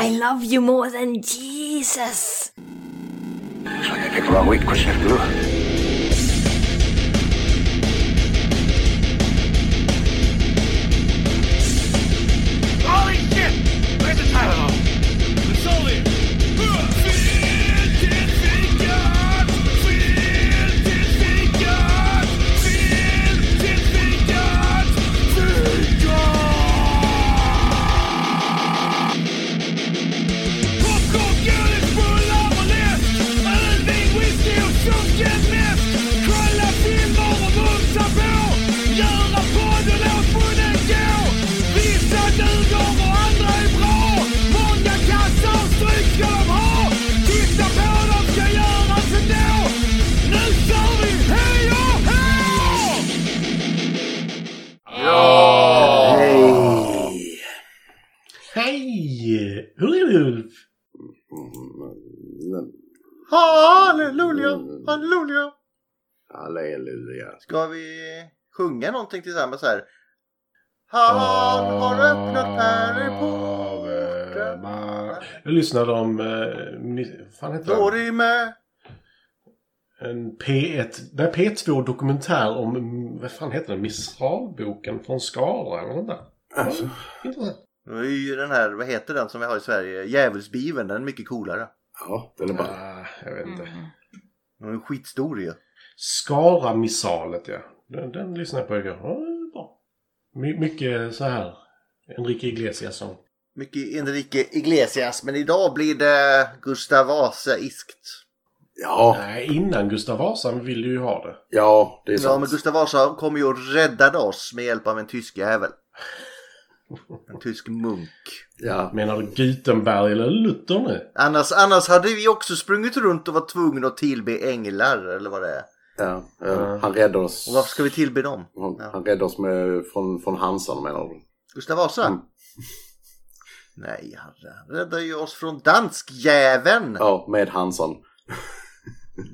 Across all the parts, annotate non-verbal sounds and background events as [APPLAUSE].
I love you more than Jesus. Ska vi sjunga någonting tillsammans här? Han har öppnat pärleporten. Jag lyssnade om... Eh, mi- fan heter med. En P1... Nej, P2 dokumentär om... mm, Vad fan heter den? Miseralboken från Skara eller något där. Alltså, Intressant. Nu är ju den här, vad heter den som vi har i Sverige? Djävulsbiven, den är mycket coolare. ja, den är bara... Ah, jag vet inte. Den är skitstor ju. Skara-missalet, ja. Den, den lyssnade jag på igår. Ja, bra. My, mycket så här... Enrique Iglesias sång. Mycket Enrique Iglesias, men idag blir det Gustav Vasa-iskt. Ja, Nej, innan Gustav Vasa vill du ju ha det. ja, det är Ja, sant. men Gustav Vasa kommer ju och räddade oss med hjälp av en tysk jävel. En tysk munk. Ja, Menar du Gutenberg eller Luther nu? Annars, annars hade vi också sprungit runt och var tvungna att tillbe änglar eller vad det är. Ja, ja. Han räddade oss. Och varför ska vi tillbe dem? Han, Ja. han räddade oss med, från, från Hansan menar du? Gustav Vasa? Mm. Nej, han räddade ju oss från danskjäveln. Ja, med Hansan.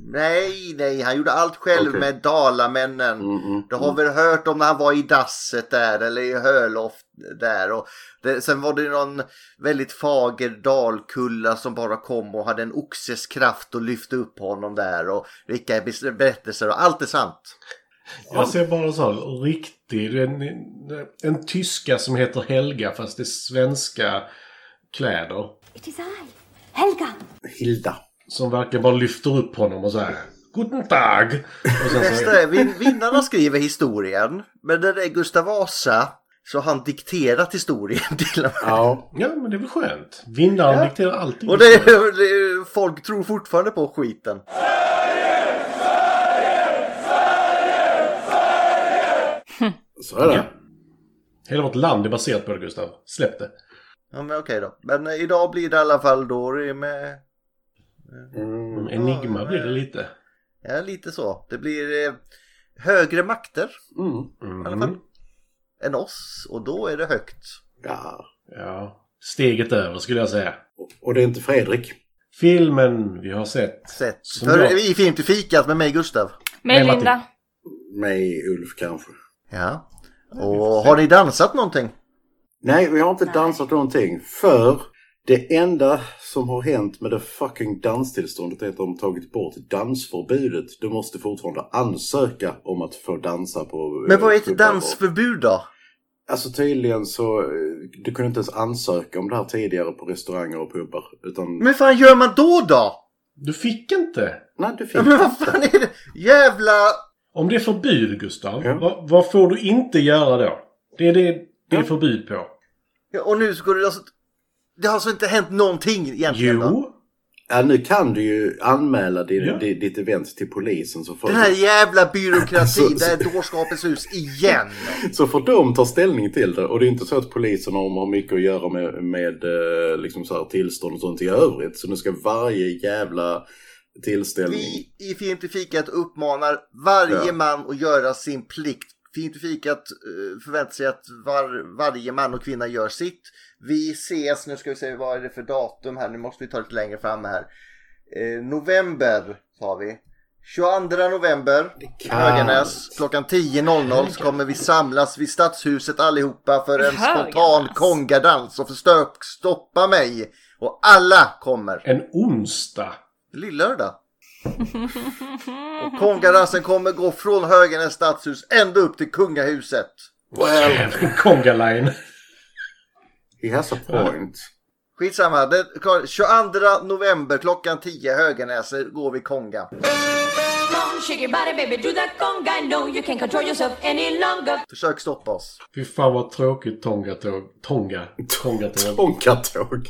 Nej, nej, han gjorde allt själv Okej. med Dalamännen. Mm, mm, Du har väl hört om när han var i dasset där eller i Höloft där. Och det, sen var det någon väldigt fager dalkulla som bara kom och hade en oxes kraft och lyfte upp honom där. Och vilka berättelser och allt är sant. Jag ser bara så riktig... En, en tyska som heter Helga fast det är svenska kläder. It is I, Helga. Hilda. Som verkar bara lyfter upp honom och så här. Guten Tag! Och Nästa är, vin- vinnarna skriver historien. Men när det är Gustav Vasa så har han dikterat historien [LAUGHS] till honom. Ja, ja, men det är väl skönt. Vinnaren Ja. dikterar allting. Och det, är- det, är- folk tror fortfarande på skiten. så är det. Ja. Hela vårt land är baserat på det, Gustav. Släpp det. Ja, men okej då. Men idag blir det i alla fall då med... Mm. Enigma blir det lite. Ja, lite så. Det blir eh, högre makter Mm. i alla fall. Än oss. Och då är det högt. Ja. Ja. Steget över skulle jag säga. Och- det är inte Fredrik. Filmen vi har sett. Sett. För jag- vi är fint i fikat med mig Gustav. Med Nej, Linda. Med Ulf kanske. Ja. Och har ni dansat någonting? Nej, vi har inte dansat någonting. För det enda som har hänt med det fucking danstillståndet är att de tagit bort dansförbudet. Du måste fortfarande ansöka om att få dansa på... Men vad är eh, ett dansförbud då? Alltså tydligen så, eh, du kunde inte ens ansöka om det här tidigare på restauranger och pubbar. Utan, Men fan gör man då då? Du fick inte. nej du fick Ja, men vad fan är det? Jävla... Om det är förbud, Gustav. Ja. Vad, vad får du inte göra då? Det är det det är förbud på. Ja, och nu ska du alltså... Det har alltså inte hänt någonting egentligen då? Jo. Ja, nu kan du ju anmäla din, Ja. di- ditt event till polisen så får, Den här jävla byråkratin, [LAUGHS] det här dårskapens hus igen. så får de ta ställning till det. Och det är inte så att polisen har, har mycket att göra med, med eh, liksom så här tillstånd och sånt i övrigt. Så nu ska varje jävla tillställning... Vi i Fint i fikat uppmanar varje Ja. man att göra sin plikt. Fint i fikat eh, förväntar sig att var, varje man och kvinna gör sitt. Vi ses, nu ska vi se vad är det för datum här, nu måste vi ta lite längre fram här. Eh, november sa vi. 22 november, Höganäs, klockan 10.00 så kommer vi samlas vid Stadshuset allihopa för en spontan kongadans och försök stoppa mig. Och alla kommer. En onsdag. Lillördag. Och kongadansen kommer gå från Höganäs stadshus ända upp till kungahuset. Well, Conga line. He has a point. Skitsamma, det, 22 november klockan 10 Höganäs går vi konga. Försök stoppa oss. Fy fan vad tråkigt Tonga-tåg. Tonga. Tonga-tåg. Tonkatåg.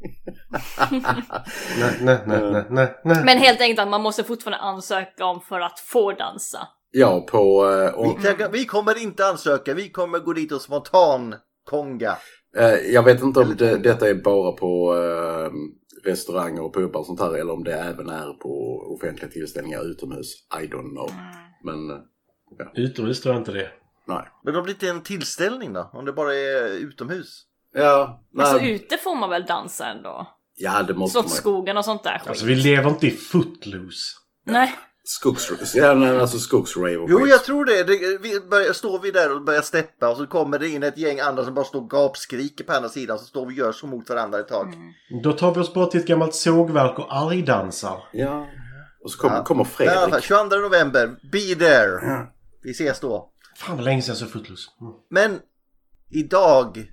[LAUGHS] Nej, nej, nej, nej, nej, nej. Men helt enkelt att man måste fortfarande ansöka om för att få dansa. Ja, på... eh, Vi, om, kan- vi kommer inte ansöka, vi kommer gå dit och spontan konga. Eh, jag vet inte om det, detta är bara på eh, restauranger och pubbar och sånt här eller om det även är på offentliga tillställningar utomhus. I don't know. Men, eh, Utomhus tror jag inte det. nej. Men då blir det en tillställning då? Om det bara är utomhus? Ja, nej. Alltså ute får man väl dansa ändå? ja, det måste man. Slottsskogen och sånt där skit. Alltså vi lever inte i footloose. Nej. Skogs... Ja, alltså skogsrave och Jo, skit. jag tror det. det vi börjar, står vi där och börjar steppa och så kommer det in ett gäng andra som bara står och gapskriker på andra sidan. Så står vi och gör så mot varandra ett tag. Då tar vi oss bara till ett gammalt sågverk och argdansar. Ja. Och så kommer, Ja. kommer Men i alla fall, Fredrik. 22 november, be there! Vi ses då. Fan vad länge sedan såg footloose. Mm. Men idag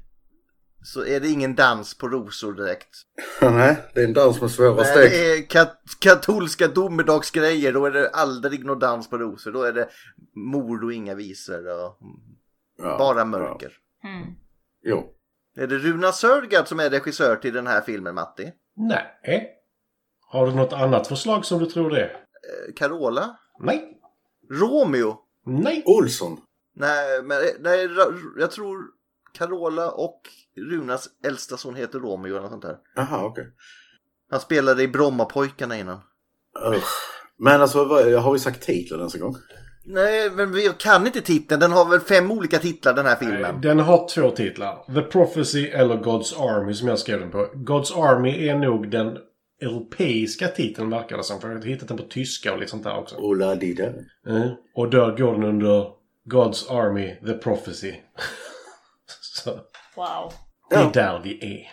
så är det ingen dans på rosor direkt. [LAUGHS] nej, det är en dans med svåra Nej, steg. det är kat katolska domedagsgrejer. Då är det aldrig någon dans på rosor. Då är det mord och inga visor och Ja, bara Ja. mörker. Mm. Jo. Är det Runa Sörgard som är regissör till den här filmen, Matti? Nej. Har du något annat förslag som du tror det är? Eh, Carola? Nej. Romeo? Nej. Olsson. Nej, men nej, Ra- jag tror Carola och Runas äldsta son heter Romeo eller något sånt där. Jaha, okej. Han spelade i Brommapojkarna innan. Ugh. Men alltså, vad, har vi sagt titeln ens en gång? Nej, men vi kan inte titeln. Den har väl fem olika titlar den här filmen. Den har två titlar. The Prophecy eller God's Army som jag skrev den på. God's Army är nog den europeiska titeln verkar det som. För jag har hittat den på tyska och lite sånt där också. Ola Dida. Mm. Och då går den under God's Army, The Prophecy. Så Wow. det är Ja. där vi är.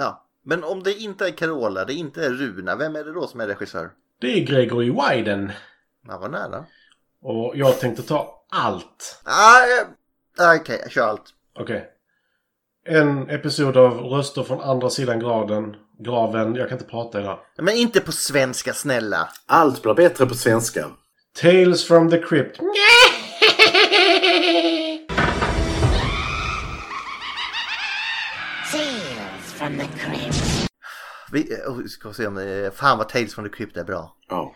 Ja. Men om det inte är Carola, det inte är Runa, vem är det då som är regissör? Det är Gregory Wyden. Han var nära. Och jag tänkte ta allt. Ah, eh, Okej, kör allt. Okej. En episod av Röster från andra sidan graden. Graven. Jag kan inte prata idag. Men inte på svenska, snälla. Allt blir bättre på svenska. Tales from the Crypt. Vi eh, oh, ska se om det är... Fan vad Tales from the Crypt är bra. Ja.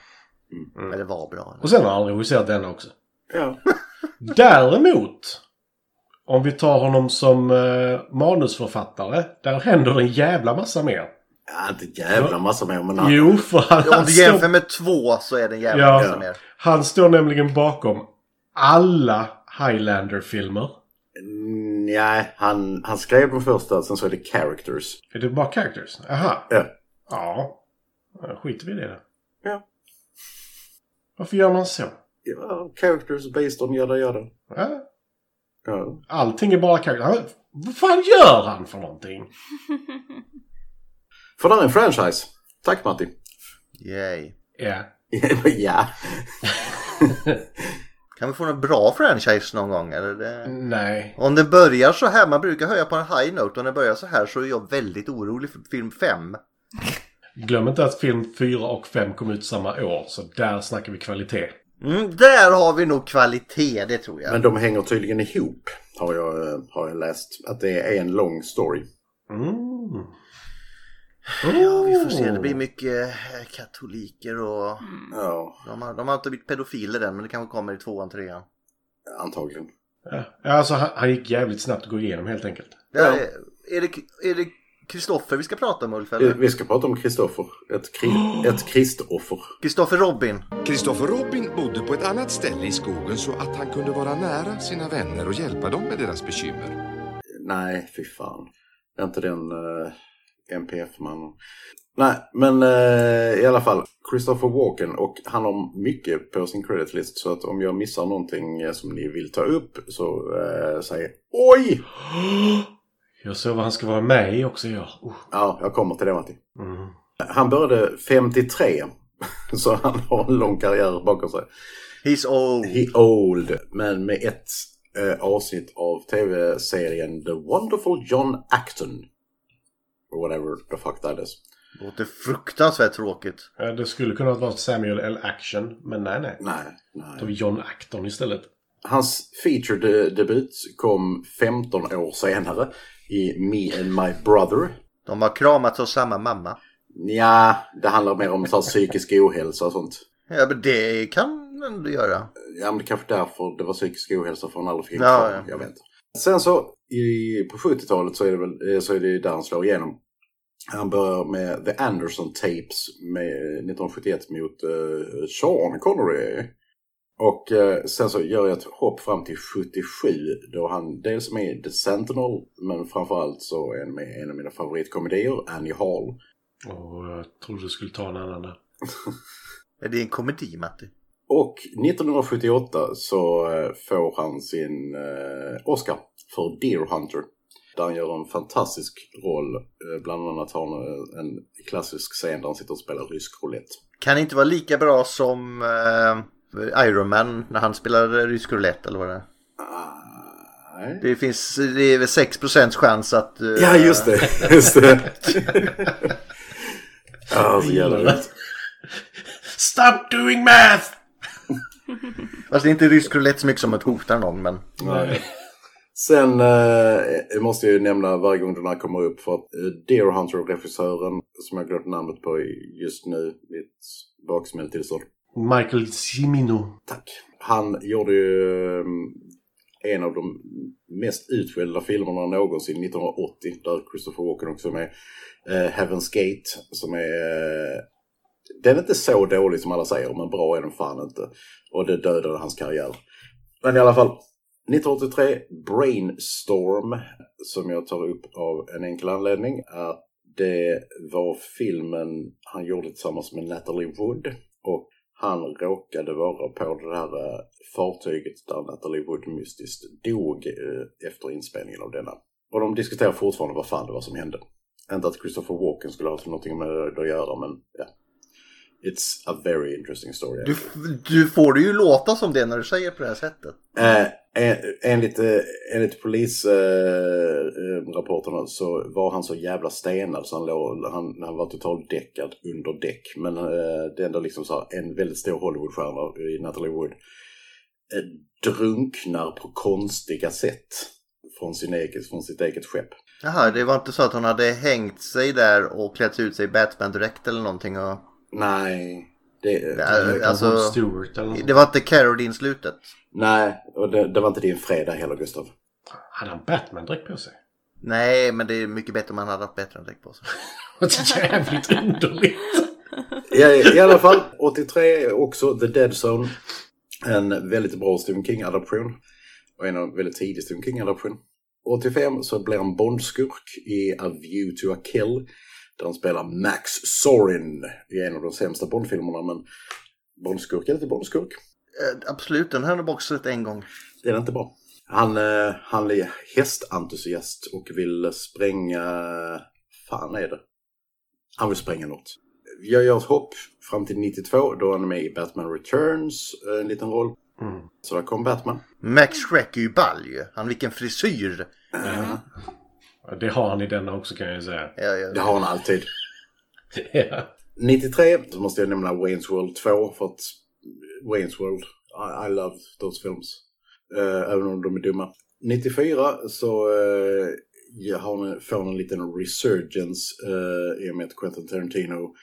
Eller var bra. Och sen har han regisserat den också. Ja. [LAUGHS] Däremot. Om vi tar honom som eh, manusförfattare. Där händer en jävla massa mer. ja inte jävla massa mer men... Jo, för han, Om han, du jämför står, med två så är det en jävla Ja. massa mer. han står nämligen bakom alla Highlander-filmer. Nej, han, han skrev den första, sen så är det characters. Är det bara characters? Aha. Ja. Ja. Ja, Skiter vi i det då. Ja. Varför gör man så? ja characters based on yada yada. Ja. Ja. Allting är bara characters. Han- Vad fan gör han för någonting? [LAUGHS] För det är en franchise. Tack Matti. Yay. Ja. [LAUGHS] ja. [LAUGHS] Kan vi få en bra franchise någon gång? Eller det... Nej. Om det börjar så här, man brukar höja på en high note. Om det börjar så här så är jag väldigt orolig för film 5. Glöm inte att film 4 och 5 kom ut samma år. Så där snackar vi kvalitet. Mm, där har vi nog kvalitet, det tror jag. Men de hänger tydligen ihop, har jag, eh, har jag läst. Att det är en lång story. Mm. Ja, vi får se. Det blir mycket eh, katoliker och... Ja, De har, de har inte blivit pedofiler än, men det kanske kommer i tvåan, trean. antagligen. Ja, alltså han, han gick jävligt snabbt att gå igenom helt enkelt. Det är, är det är det Kristoffer vi ska prata om, Ulf? Vi, Eller? vi ska prata om Kristoffer. Ett, kri, [GASPS] ett kristoffer. Kristoffer Robin. Kristoffer Robin bodde på ett annat ställe i skogen så att han kunde vara nära sina vänner och hjälpa dem med deras bekymmer. Nej, fy fan. Är inte den... Uh, MPF-man. Nej, men eh, i alla fall. Christopher Walken och han har mycket på sin credit list så att om jag missar någonting eh, som ni vill ta upp så eh, säg oj! [GASPS] Jag såg vad han ska vara med i också, ja. Uh. Ja, jag kommer till det Matti. Mm. Han började 53 [LAUGHS] så han har en lång karriär bakom sig. He's old. He old, men med ett eh, avsnitt av tv-serien The Wonderful John Acton. Or whatever the fuck that is. Låter fruktansvärt tråkigt. Ja, Det skulle kunna vara Samuel L. Action, men nej, nej. Nej, Då nej. John Acton istället. Hans feature-debut kom 15 år senare i Me and My Brother. De har kramats av samma mamma. Ja, det handlar mer om så här psykisk ohälsa och sånt. Ja, men det kan du göra. Ja, men det är kanske därför det var psykisk ohälsa för han aldrig fick Ja, ja. Jag vet inte. Sen så i, på 70-talet så är det väl eh, så är det där han slår igenom. Han börjar med The Anderson Tapes med 1971 mot uh, Sean Connery. Och eh, sen så gör jag ett hopp fram till 77 då han dels är med i The Sentinel men framförallt så är han med i en av mina favoritkomedier, Annie Hall. Och jag trodde du skulle ta en annan där. [LAUGHS] Är det en komedi, Matti? Och 1978 så eh, får han sin eh, Oscar för Deer Hunter. Där han gör en fantastisk roll. Eh, bland annat har han eh, en klassisk scen där han sitter och spelar rysk roulette. Kan inte vara lika bra som eh, Iron Man när han spelar rysk roulette eller vad det är. Nej. Det finns, det är väl 6% chans att... eh, Ja, just det. Just det. ja, så jävla rätt. Stop doing math! Fast det är inte rysk roulette så mycket som att hota någon men... Nej. Sen eh, måste jag ju nämna varje gång den här kommer upp för att eh, Deer Hunter-regissören, som jag glömt namnet på just nu, mitt baksmälltillstånd. Michael Cimino. Tack. Han gjorde ju eh, en av de mest utskällda filmerna någonsin 1980 där Christopher Walken också är med. Eh, Heaven's Gate som är... Eh, den är inte så dålig som alla säger men bra är den fan inte. Och det dödade hans karriär. Men i alla fall. 1983 Brainstorm som jag tar upp av en enkel anledning att det var filmen han gjorde tillsammans med Natalie Wood och han råkade vara på det här eh, fartyget där Natalie Wood mystiskt dog eh, efter inspelningen av denna. Och de diskuterar fortfarande vad fan det var som hände. Inte att Christopher Walken skulle ha någonting med det att göra men ja. It's a very interesting story. Du, du får det ju låta som det när du säger på det här sättet. Eh, en- enligt, eh, enligt polisrapporterna eh, rapporterna så var han så jävla stenad så han, låg, han, han var totalt däckad under däck. Men eh, det är ändå liksom så här, en väldigt stor Hollywoodstjärna i Natalie Wood eh, drunknar på konstiga sätt från, sin eget, från sitt eget skepp. Jaha, det var inte så att hon hade hängt sig där och klätt ut sig i Batman-dräkt eller någonting och... Nej, det, Ja, alltså, Stewart eller något. det var inte Carradine-slutet. nej och det, det var inte din fredag heller Gustav. Hade han Batman-dräkt på sig? Nej, men det är mycket bättre om man hade haft bättre än dräkt på sig. [LAUGHS] Det är jävligt underligt. I, I alla fall, 83 också The Dead Zone. En väldigt bra Stephen King-adaption. Och en av väldigt tidig Stephen King-adaption. 85 så blir han Bondskurk i A View to a Kill. Där han spelar Max Sorin i en av de sämsta Bondfilmerna. Men Bondskurk är lite Bondskurk. Eh, absolut, den har jag bara sett en gång. Det är inte bra. Han, eh, han är hästentusiast och vill spränga... fan är det? Han vill spränga något. Jag gör ett hopp fram till 92 då han är med i Batman Returns, eh, en liten roll. Mm. Så där kom Batman. Max Schreck är ju ball ju. Han vilken frisyr. Ja, Det har han i denna också kan jag ju säga. Ja, ja, Det har han alltid. [LAUGHS] Ja. 93 så måste jag nämna Wayne's World 2 för att Wayne's World, I, I love those films. Eh, även om de är dumma. 94 så uh, har han, får han en liten resurgence uh, i och med att Quentin Tarantino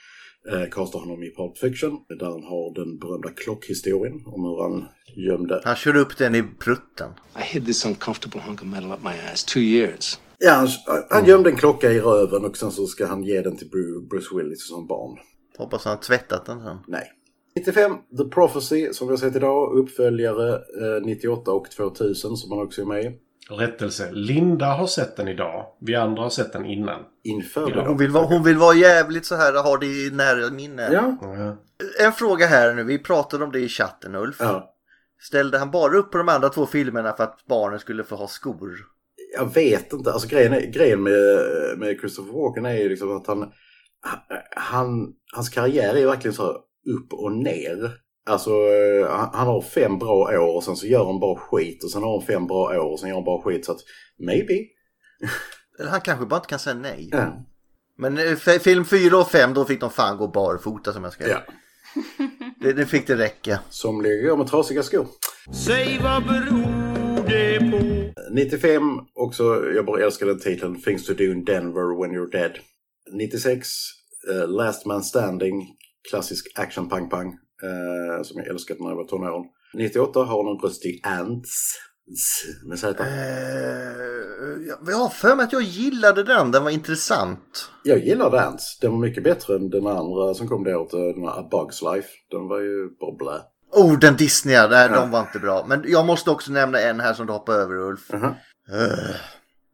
uh, castar honom i Pulp Fiction. Där han har den berömda klockhistorien om hur han gömde... Han kör upp den i prutten. I hid this uncomfortable hunk of metal up my ass two years. Ja, han, han gömde en klocka i röven och sen så ska han ge den till Bru- Bruce Willis som barn. Hoppas han har tvättat den sen. Nej. 95, The Prophecy som vi har sett idag, uppföljare eh, 98 och 2000 som han också är med i. Rättelse. Linda har sett den idag. Vi andra har sett den innan. Inför Idag. Hon vill, vara, hon vill vara jävligt så här, ha det i nära minne. Ja. En fråga här nu, vi pratade om det i chatten Ulf. ja. Ställde han bara upp på de andra två filmerna för att barnen skulle få ha skor? Jag vet inte. Alltså grejen, är, grejen med, med Christopher Walken är ju liksom att han, han... Hans karriär är verkligen så här upp och ner. Alltså eh, han har fem bra år och sen så gör han bara skit och sen har han fem bra år och sen gör han bara skit så att maybe. [LAUGHS] Han kanske bara inte kan säga nej. Ja. Men eh, film 4 och 5 då fick de fan gå barfota som jag skrev. ja. Det, det fick det räcka. Somliga går med trasiga skor. Säg vad beror det på? 95, också, jag bara älskar den titeln, Things to do in Denver when you're dead. 96, eh, Last Man Standing, klassisk action pang pang, eh, som jag älskat när jag var tonåren. 98 har hon en röst i Ants, med Z. Eh, jag- har för mig att jag gillade den, den var intressant. Jag gillade Ants, den var mycket bättre än den andra som kom det året, eh, den här A Bug's Life. Den var ju bara blä. Oh, den Disney, nej, Ja. de var inte bra. Men jag måste också nämna en här som du hoppar över Ulf. Aha. Eh,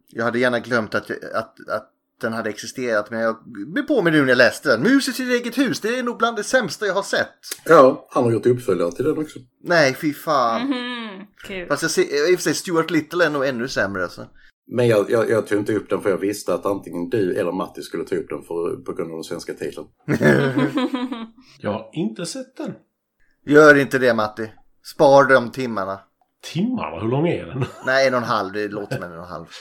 Jag hade gärna glömt att, att, att den hade existerat men jag blev på mig nu när jag läste den. Mus i sitt eget hus, det är nog bland det sämsta jag har sett. Ja, han har gjort uppföljare till den också. Nej, fy fan. Mhm, kul. Fast jag ser, i och för sig Stuart Little är nog ännu sämre alltså. Men jag, jag, jag tog inte upp den för jag visste att antingen du eller Matti skulle ta upp den för, på grund av den svenska titeln. [LAUGHS] Jag har inte sett den. Gör inte det Matti. Spar de timmarna. Timmarna? Hur lång är den? Nej, en och en halv. Det låter som en och en halv. [LAUGHS]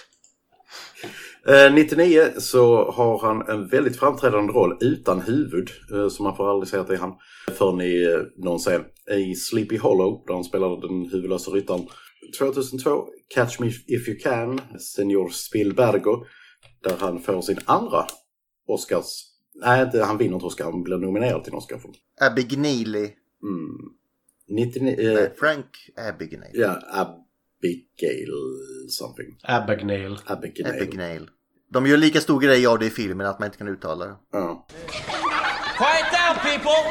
Eh, 99 så har han en väldigt framträdande roll utan huvud, eh, så man får aldrig säga att det är han, förrän i eh, någon scen. I Sleepy Hollow, där han spelade den huvudlösa ryttaren. 2002, Catch Me If You Can, Senior Spielbergo, där han får sin andra Oscars... Nej, inte, han vinner inte Oscar, han blir nominerad till en Oscar. För, Abignili. mm, 99, eh, Nej, Frank Abignili. ja, Abigail something. Abagnale. Abigail. Abignale. De gör lika stor grej av det i filmen att man inte kan uttala det. Ja. Quiet down, people!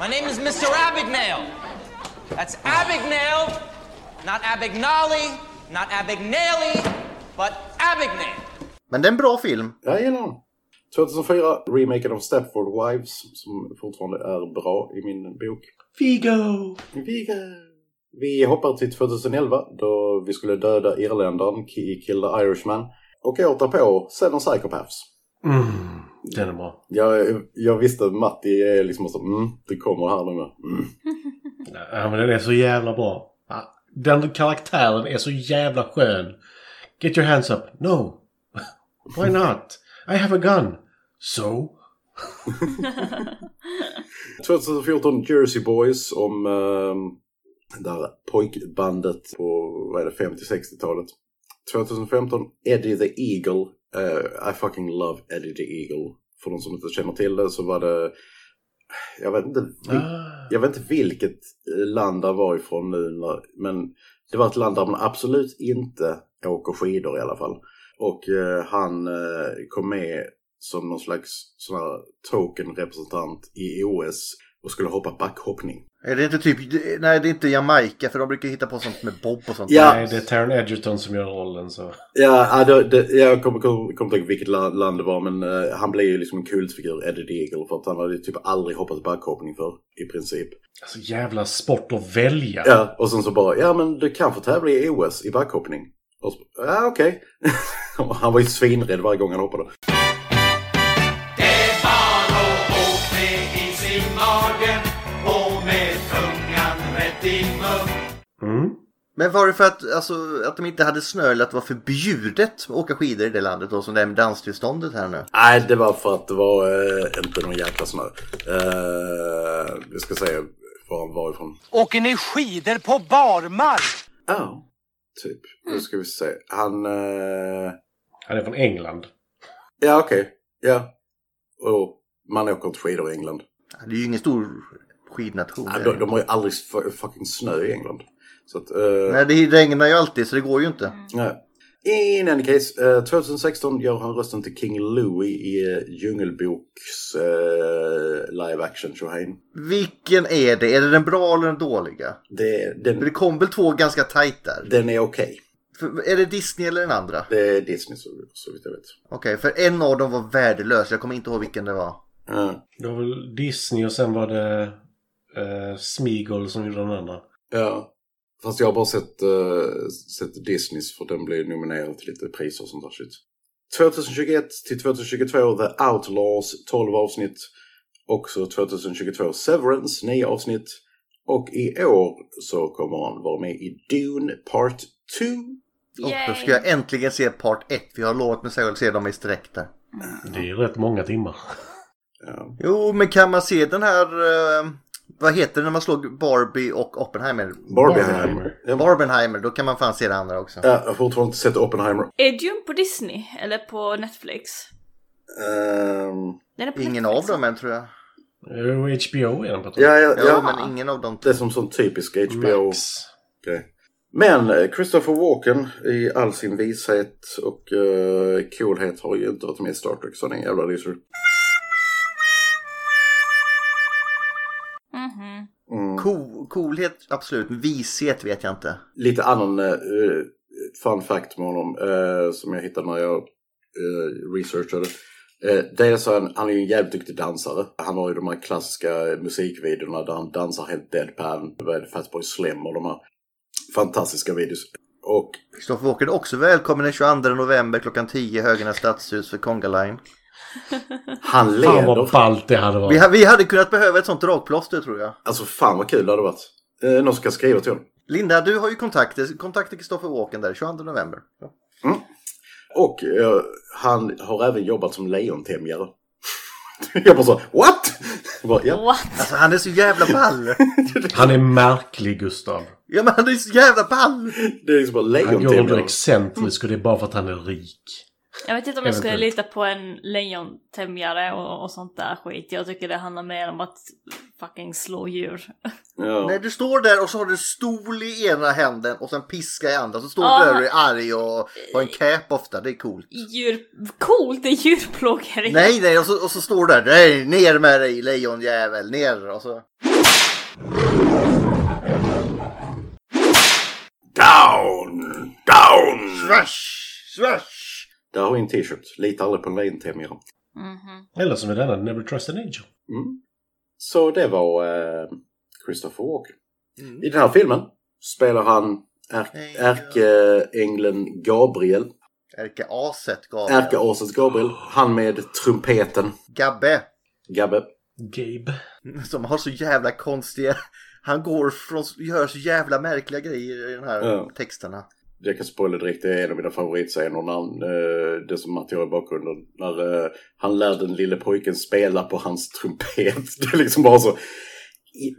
My name is Mr. Abagnale. That's Abagnale, not Abagnale, not Abagnale, but Abagnale. Men det är en bra film. Jag gillar den. 2004, remaken av Stepford Wives, som fortfarande är bra i min bok. Vigo! Vigo! Vi hoppar till 2011, då vi skulle döda irländaren i Kill the Irishman. Och året därpå, Seven Psychopaths. Mm, den är bra. Jag, jag visste att Matti är liksom så, mm, det kommer här nu. Mm. Ja, men den är så jävla bra. Den karaktären är så jävla skön. Get your hands up. No. [LAUGHS] Why not? I have a gun. So? [LAUGHS] 2014, Jersey Boys om eh, där pojkbandet på vad är det, 50-60-talet. 2015, Eddie the Eagle. Eh, I fucking love Eddie the Eagle. För de som inte känner till det så var det... Jag vet inte, vil- jag vet inte vilket land det var ifrån nu. Men det var ett land där man absolut inte åker skidor i alla fall. Och eh, han eh, kom med som någon slags sån här token-representant i OS och skulle hoppa backhoppning. Är det inte typ, nej det är inte Jamaica för de brukar hitta på sånt med bob och sånt. Ja. Nej, det är Taron Egerton som gör rollen så. Ja, ja, det, det, jag kommer kom, kom inte ihåg vilket la- land det var men eh, han blev ju liksom en kultfigur, Eddie the Eagle, för att han hade typ aldrig hoppat backhoppning för i princip. Alltså jävla sport att välja. Ja, och sen så bara, ja men du kan få tävla i OS i backhoppning. Och så, ja okej. Och [LAUGHS] han var ju svinrädd varje gång han hoppade. Men var det för att, alltså, att de inte hade snö eller att det var förbjudet att åka skidor i det landet då som det är med danstillståndet här nu? Nej, det var för att det var eh, inte någon jäkla snö. Eh, vi ska se var han var ifrån. Åker ni skidor på barmark? Ja, typ. Nu ska vi se. Han... Eh... Han är från England. Ja, okej. Ja. Och man åker inte skidor i England. Det är ju ingen stor skidnation. Ja, de, de har ju aldrig fucking snö i England. Så att, eh, Nej, det regnar ju alltid så det går ju inte. nej. In any case, eh, 2016 gör han rösten till King Louie i eh, Djungelboks eh, live action Shohain. Vilken är det? Är det den bra eller den dåliga? Det, För det den, kom väl två ganska tajt där? den är okej. För, är det Disney eller den andra? Det är Disney så, så vitt jag vet. Okej, för en av dem var värdelös. Jag kommer inte ihåg vilken det var. Ja. Det var väl Disney och sen var det uh, Smeagol som gjorde den andra. Ja. Fast jag har bara sett, uh, sett Disneys för den blev nominerad till lite priser och sånt där shit. 2021 till 2022 The Outlaws 12 avsnitt. Också 2022 Severance 9 avsnitt. Och i år så kommer han vara med i Dune Part 2. Och då ska jag äntligen se part 1. För jag har lovat mig själv att se dem i sträck där. Det är ju rätt många timmar. Ja. Jo, men kan man se den här... eh, vad heter det när man slog Barbie och Oppenheimer? Barbieheimer. Ja, Barbenheimer, då kan man fan se det andra också. jag har fortfarande inte sett Oppenheimer. Är Dune på Disney eller på Netflix? Den är på Ingen Netflix. av dem än tror jag. Jo, HBO är den på tror ja, jag. ja, Ja, ja. men ingen av dem. Det är som sån typisk HBO. Max. Okej. Men eh, Christopher Walken i all sin vishet och uh, coolhet har ju inte varit med i Star Trek så den jävla loser. Cool, coolhet, absolut. Vishet vet jag inte. Lite annan uh, fun fact med honom eh, som jag hittade när jag uh, researchade. Uh, dels är han, han är ju en jävligt duktig dansare. Han har ju de här klassiska musikvideorna där han dansar helt deadpan. Fatboy Slim och de här fantastiska videos. Och Kristoffer Walken är också välkommen den 22 november klockan 10 Höganäs stadshus för Conga Han Fan leder. vad ballt det hade Vi, varit. ha- vi hade kunnat behöva ett sånt dragplåster tror jag. Alltså fan vad kul det hade varit. Eh, någon ska skriva till honom. Linda, du har ju kontakter. Kontakta Kristoffer Walken där 22 november. Ja. Och eh, han har även jobbat som lejontämjare. [LAUGHS] jag bara så, what? Jag bara, ja. What? Alltså han är så jävla ball. [LAUGHS] Han är märklig Gustav. ja men han är så jävla ball. Det är liksom bara Han går under lejontämjare. excentrisk och det är bara för att han är rik. Jag vet inte om jag skulle lita på en lejontämjare och, och sånt där skit. Jag tycker det handlar mer om att fucking slå djur. Ja. [LAUGHS] Nej, du står där och så har du en stol i ena händen och sen piska i andra. Så står Ah. du där och är arg och har en cap ofta. Det är coolt. Djur... Coolt, det är djurplågeri. Nej, nej, och så, och så står du där. Nej, ner med dig lejonjävel, ner. Och så. Down! Down! Swash! Swash! Där har vi en t-shirt. Lita aldrig på en lejontämjare. Mhm. Eller som är denna, Never Trust an Angel. Mm. Så det var eh, Christopher Walken. I den här filmen spelar han är- ärkeängeln Gabriel. Ärke-aset Gabriel. Ärkeaset Gabriel. Han med trumpeten. Gabbe. Gabbe. Gabe. Som har så jävla konstiga... Han går från... Gör så jävla märkliga grejer i de här Ja. texterna. Jag kan spoila direkt, det är en av mina favoritscener när han, eh, det som Matti har i bakgrunden. När eh, han lär den lille pojken spela på hans trumpet. [LAUGHS] Det är liksom bara så.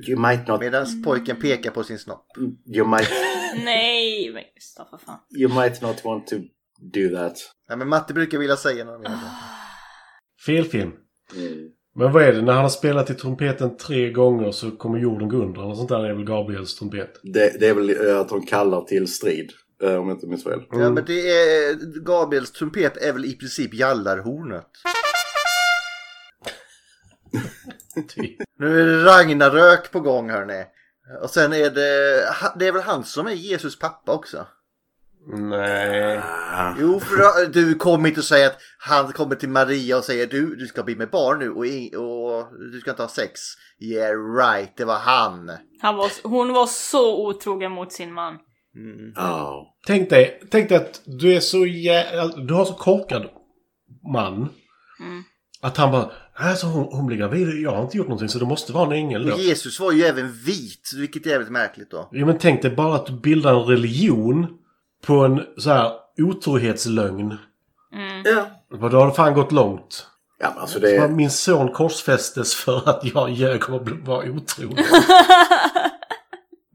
You might not, Medan pojken pekar på sin snopp. you might, [LAUGHS] Nej, men Gustav, för fan. you might not want to do that. Ja, men Matte brukar vilja säga något mer. Fel film. Mm. Men vad är det? När han har spelat i trumpeten tre gånger så kommer jorden gå under. Eller sånt där är väl Gabriels trumpet. Det, det är väl eh, att de kallar till strid. Eh, Om jag inte minns fel. Ja, men det är... Gabriels trumpet är väl i princip jallarhornet. Typ. Nu är det Ragnarök på gång hörni. Och sen är det... Det är väl han som är Jesus pappa också? Nej. Jo, för du kommer inte att säga att han kommer till Maria och säger du, du ska bli med barn nu och, och du ska inte ha sex. Yeah right, det var han. Han var, hon var så otrogen mot sin man. Ja. Tänk dig, tänk dig att du är så jä... Du har så korkad man. Mm. Att han bara... Alltså hon, hon blir gravid. Jag har inte gjort någonting så det måste vara en ängel då. Jesus var ju även vit, vilket är jävligt märkligt då. Jo men tänk dig bara att du bildar en religion på en så här otrohetslögn. Mm. Ja. Då har det fan gått långt. Ja, men alltså det... Min son korsfästes för att jag ljög om att bli- vara otrogen. [LAUGHS]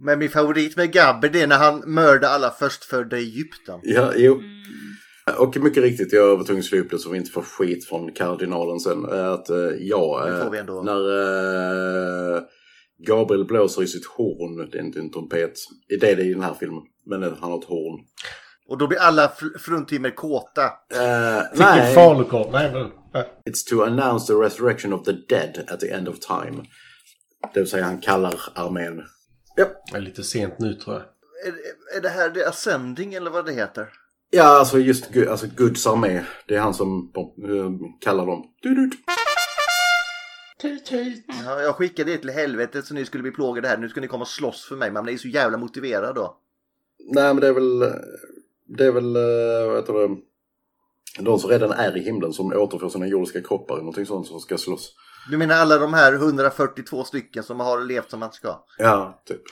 Men min favorit med Gabber det är när han mördar alla förstfödda i Egypten. Ja, jo. Och mycket riktigt, jag var tvungen att slå upp det så vi inte får skit från kardinalen sen. är Att eh, ja, eh, när eh, Gabriel blåser i sitt horn, det är inte en trumpet. Det är det i den här filmen, men han har ett horn. Och då blir alla fr- fruntimmer kåta. En nej, falukorv. Nej men... nej. it's to announce the resurrection of the dead at the end of time. Det vill säga han kallar armén. Det är lite sent nu tror jag. Är, är det här The Ascending eller vad det heter? Ja, alltså just alltså Guds armé. Det är han som eh, kallar dem. Du-du. Ja, jag skickade det till helvetet så ni skulle bli plågade här. Nu ska ni komma och slåss för mig. Man är ju så jävla motiverad då. Nej, men det är väl... Det är väl... eh, Vad heter det? De som redan är i himlen som återfår sina jordiska kroppar eller någonting sånt som ska slåss. Du menar alla de här 142 stycken som har levt som man ska? Ja, typ. [LAUGHS]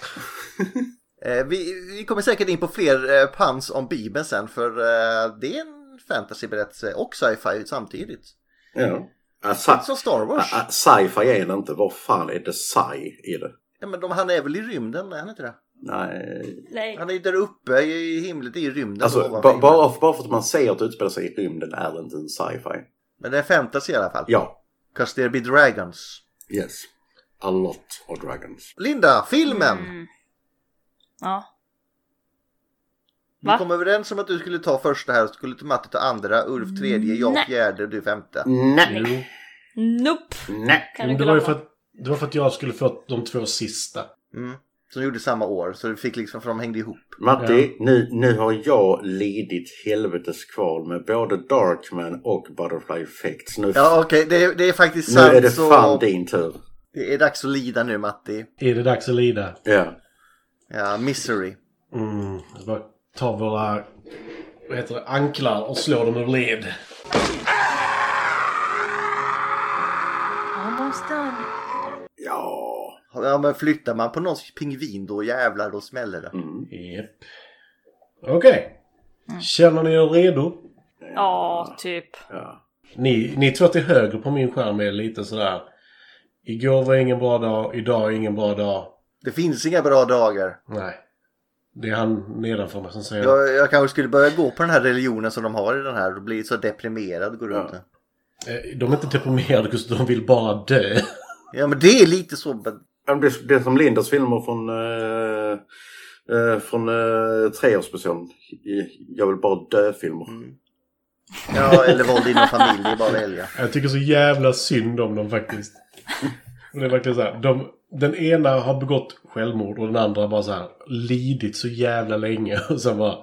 Eh, vi, vi kommer säkert in på fler eh, pans om Bibeln sen för eh, det är en fantasyberättelse och sci-fi samtidigt. Ja. Sci- Som Star Wars. Sci-fi är det inte. Vad fan är det sci i det? Ja, men de, han är väl i rymden, är han inte det? Nej. Nej. Han är ju där uppe i himlen, det är i rymden. Alltså, ba- bara, bara för att man säger att det utspelar sig i rymden är det inte en sci-fi. Men det är fantasy i alla fall. Ja. Cause there be dragons. Yes. A lot of dragons. Linda, filmen! Mm. Ja. Vi Va? kom överens om att du skulle ta första här, så skulle Matti ta andra, Ulf tredje, jag Nej. fjärde, du femte. Nej. Nope. Nej. Kan Men du det, var ju glömma. för att, det var för att jag skulle få de två sista. Mm. Som gjorde samma år, så du fick liksom, för de hängde ihop. Matti, nu, nu har jag lidit helvetes kval med både Darkman och Butterfly Effects. Nu, Ja okej, det, är- det är faktiskt nu sant. är det så fan din tur. Det är dags att lida nu Matti. Är det dags att lida? Ja. Ja, misery. Mm. Jag bara ta våra vad heter det, anklar och slå dem ur led. Almost done. Ja. Men flyttar man på någons pingvin då jävlar då smäller det. Japp. Okej. Känner ni er redo? Ja, typ. ja. Ni, ni två till höger på min skärm är lite sådär. Igår var ingen bra dag, idag är ingen bra dag. Det finns inga bra dagar. Nej. Det är han nedanför mig som säger Jag, jag kanske skulle börja gå på den här religionen som de har i den här och bli så deprimerad och gå runt. Ja. Eh, De är inte deprimerade, [LAUGHS] de vill bara dö. Ja men det är lite så. men- Det, det är som Lindas filmer från, uh, uh, från uh, treårsspecialen. Jag vill bara dö-filmer. Ja eller våld inom familj, det är bara att välja. Jag tycker så jävla synd om dem faktiskt. Det är verkligen så här, de, den ena har begått självmord och den andra bara så här lidit så jävla länge och sen bara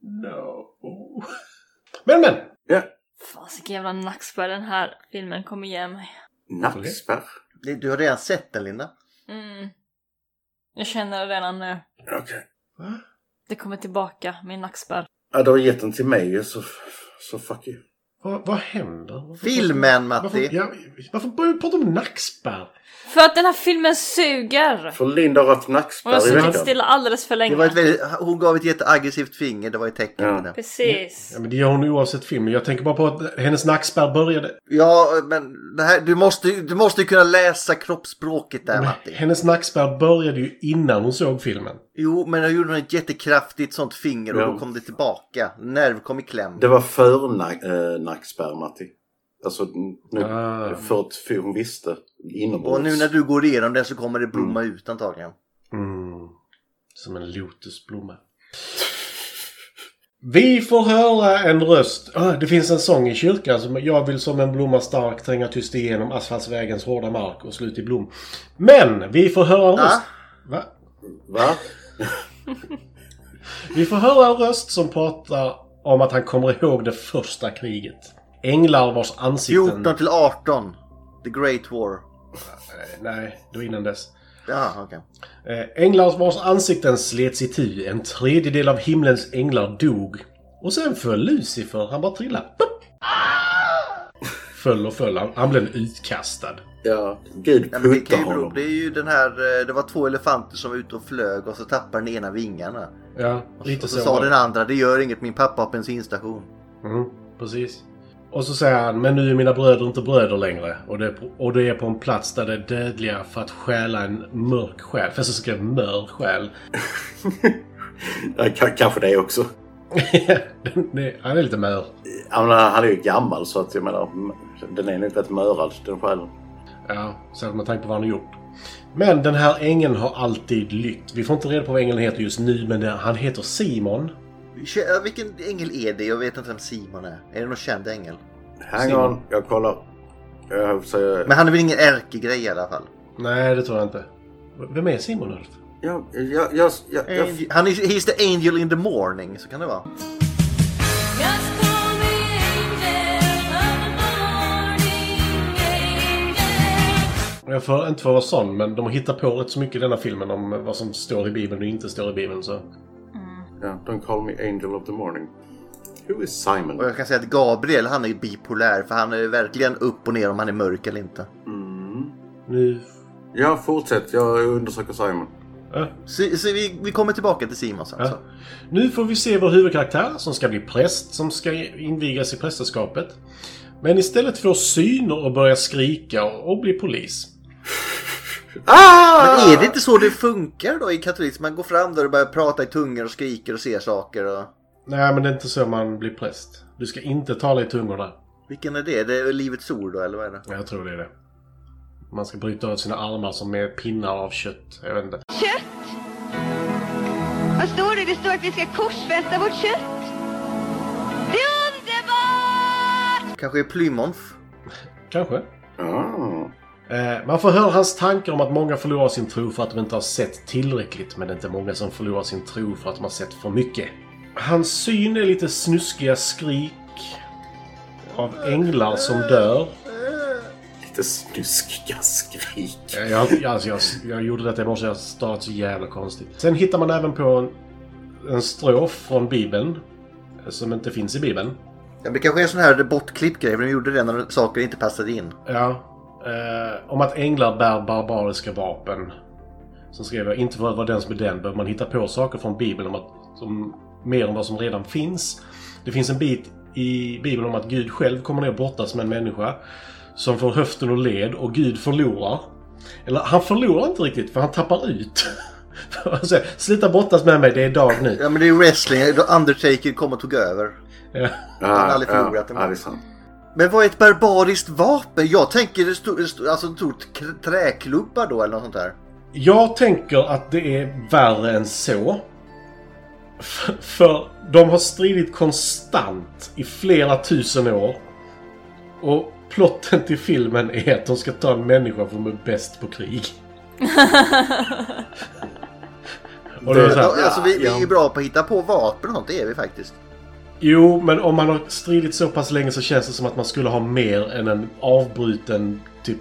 no. Men men! Ja. Fasiken jävla nackspärr den här filmen kommer ge mig. Nackspärr. Du har redan sett den Linda. Mm. Jag känner det redan nu. Okej. Det kommer tillbaka, min nackspärr. Ja, du har gett den till mig så, så fuck you. Vad, vad händer? Varför- Filmen Varför, Matti. ja, varför börjar vi prata om nackspärr? För att den här filmen suger! För Linda har haft har nackspärr i suttit veckan. stilla alldeles för Det länge. var ett väldigt, hon gav ett jätteaggressivt finger, det var ett tecken Ja. på det. Precis. Ja, men det gör hon oavsett film. Jag tänker bara på att hennes nackspärr började. Ja men det här, du, måste, du måste ju kunna läsa kroppsspråket där Men Matti. hennes nackspärr började ju innan hon såg filmen. Jo men jag gjorde ett jättekraftigt sånt finger och Ja. då kom det tillbaka. Nerv kom i kläm. Det var för nack, äh, nackspärr, Matti. Alltså, nu, Ah. för att för hon visste inombords. Och nu när du går igenom det så kommer det blomma ut antagligen. Mm. Som en lotusblomma. Vi får höra en röst. Ah, det finns en sång i kyrkan som jag vill som en blomma stark tränga tyst igenom asfaltsvägens hårda mark och slut i blom. Men vi får höra en röst. Va? Va? Vi får höra en röst som pratar om att han kommer ihåg det första kriget. Änglar vars ansikten... 14 till 18. The Great War. Eh, Nej, det var innan dess. Ja, okej. Eh, Änglar vars ansikten slets itu. En tredjedel av himlens änglar dog. Och sen föll Lucifer. Han bara trillade. Pop! Föll och föll. Han, han blev utkastad. Ja, Gud Ja, puttar honom. det är ju den här, eh, det var två elefanter som var ute och flög och så tappade den ena vingarna. Ja, lite Och så så. sa var det. den andra, det gör inget, min pappa har bensinstation. Mm, precis. Och så säger han, men nu är mina bröder inte bröder längre. Och det, är på, och det är på en plats där det är dödliga för att stjäla en mörk själ. Fast jag skrev mör själ. [LAUGHS] Ja, k- kanske det också. [LAUGHS] Han är lite mör. Jag menar, han är ju gammal så att jag menar, den är nog rätt mörad den själen. Ja, särskilt med tanke på vad han har gjort. Men den här ängeln har alltid lytt. Vi får inte reda på vad ängeln heter just nu, men han heter Simon. Vilken ängel är det? Jag vet inte vem Simon är. Är det någon känd ängel? Hang Simon. on, jag kollar. Jag säger... Men han är väl ingen ärkegrej i alla fall? Nej, det tror jag inte. Vem är Simon Ulf? Ja, ja, ja, ja, ja, Han är he's the angel in the morning, så kan det vara. Jag får inte för att vara sån, men de har hittat på rätt så mycket i denna filmen om vad som står i Bibeln och inte står i Bibeln. Så. Ja, don't call me angel of the morning. Who is Simon? Och jag kan säga att Gabriel, han är bipolär, för han är verkligen upp och ner om han är mörk eller inte. Nu... Ja, fortsätt. Jag undersöker Simon. Ja. Så, så vi, vi kommer tillbaka till Simon sen. Ja. Så. Nu får vi se vår huvudkaraktär som ska bli präst, som ska invigas i prästerskapet. Men istället får syner och börjar skrika och, och bli polis. Men är det inte så det funkar då i katolism? Man går fram där och börjar prata i tungor och skriker och ser saker och... Nej, men det är inte så man blir präst. Du ska inte tala i tungorna. Vilken är det? Det är Livets Ord då, eller vad är det? Jag tror det är det. Man ska bryta av sina armar som är pinnar av kött. Jag vet inte. Kött? Vad står det? Det står att vi ska korsfästa vårt kött. Det är underbart! Kanske är Plymouth? Kanske. Ah. Eh, Man får höra hans tankar om att många förlorar sin tro för att de inte har sett tillräckligt. Men det är inte många som förlorar sin tro för att de har sett för mycket. Hans syn är lite snuskiga skrik av änglar som dör. Lite snuskiga skrik. Jag, jag, alltså jag, jag gjorde detta i morse, jag startade så jävla konstigt. Sen hittar man även på en, en strof från Bibeln. eh, Som inte finns i Bibeln. Ja, det kanske är en sån här bortklipp-grej, för de gjorde det när saker inte passade in. Ja. Eh, om att änglar bär barbariska vapen. Sen skrev jag, inte för att vara den som är den, behöver man hitta på saker från Bibeln om att, som, mer än vad som redan finns. Det finns en bit i Bibeln om att Gud själv kommer ner och brottas med en människa. Som får höften och led och Gud förlorar. Eller han förlorar inte riktigt, för han tappar ut. [LAUGHS] Sluta brottas med mig, det är dag nu. Ja, men det är ju wrestling. Undertaker kom och tog över. Ja. Han har aldrig förlorat en ja, det är sant. Men vad är ett barbariskt vapen? Jag tänker det stod, alltså, det stod träklubbar då eller något sånt där. Jag tänker att det är värre än så. För, för de har stridit konstant i flera tusen år. Och plotten till filmen är att de ska ta en människa som är bäst på krig. [LAUGHS] Och det är så här, alltså, vi, vi ja. är bra på att hitta på vapen och sånt, det är vi faktiskt. Jo, men om man har stridit så pass länge så känns det som att man skulle ha mer än en avbruten typ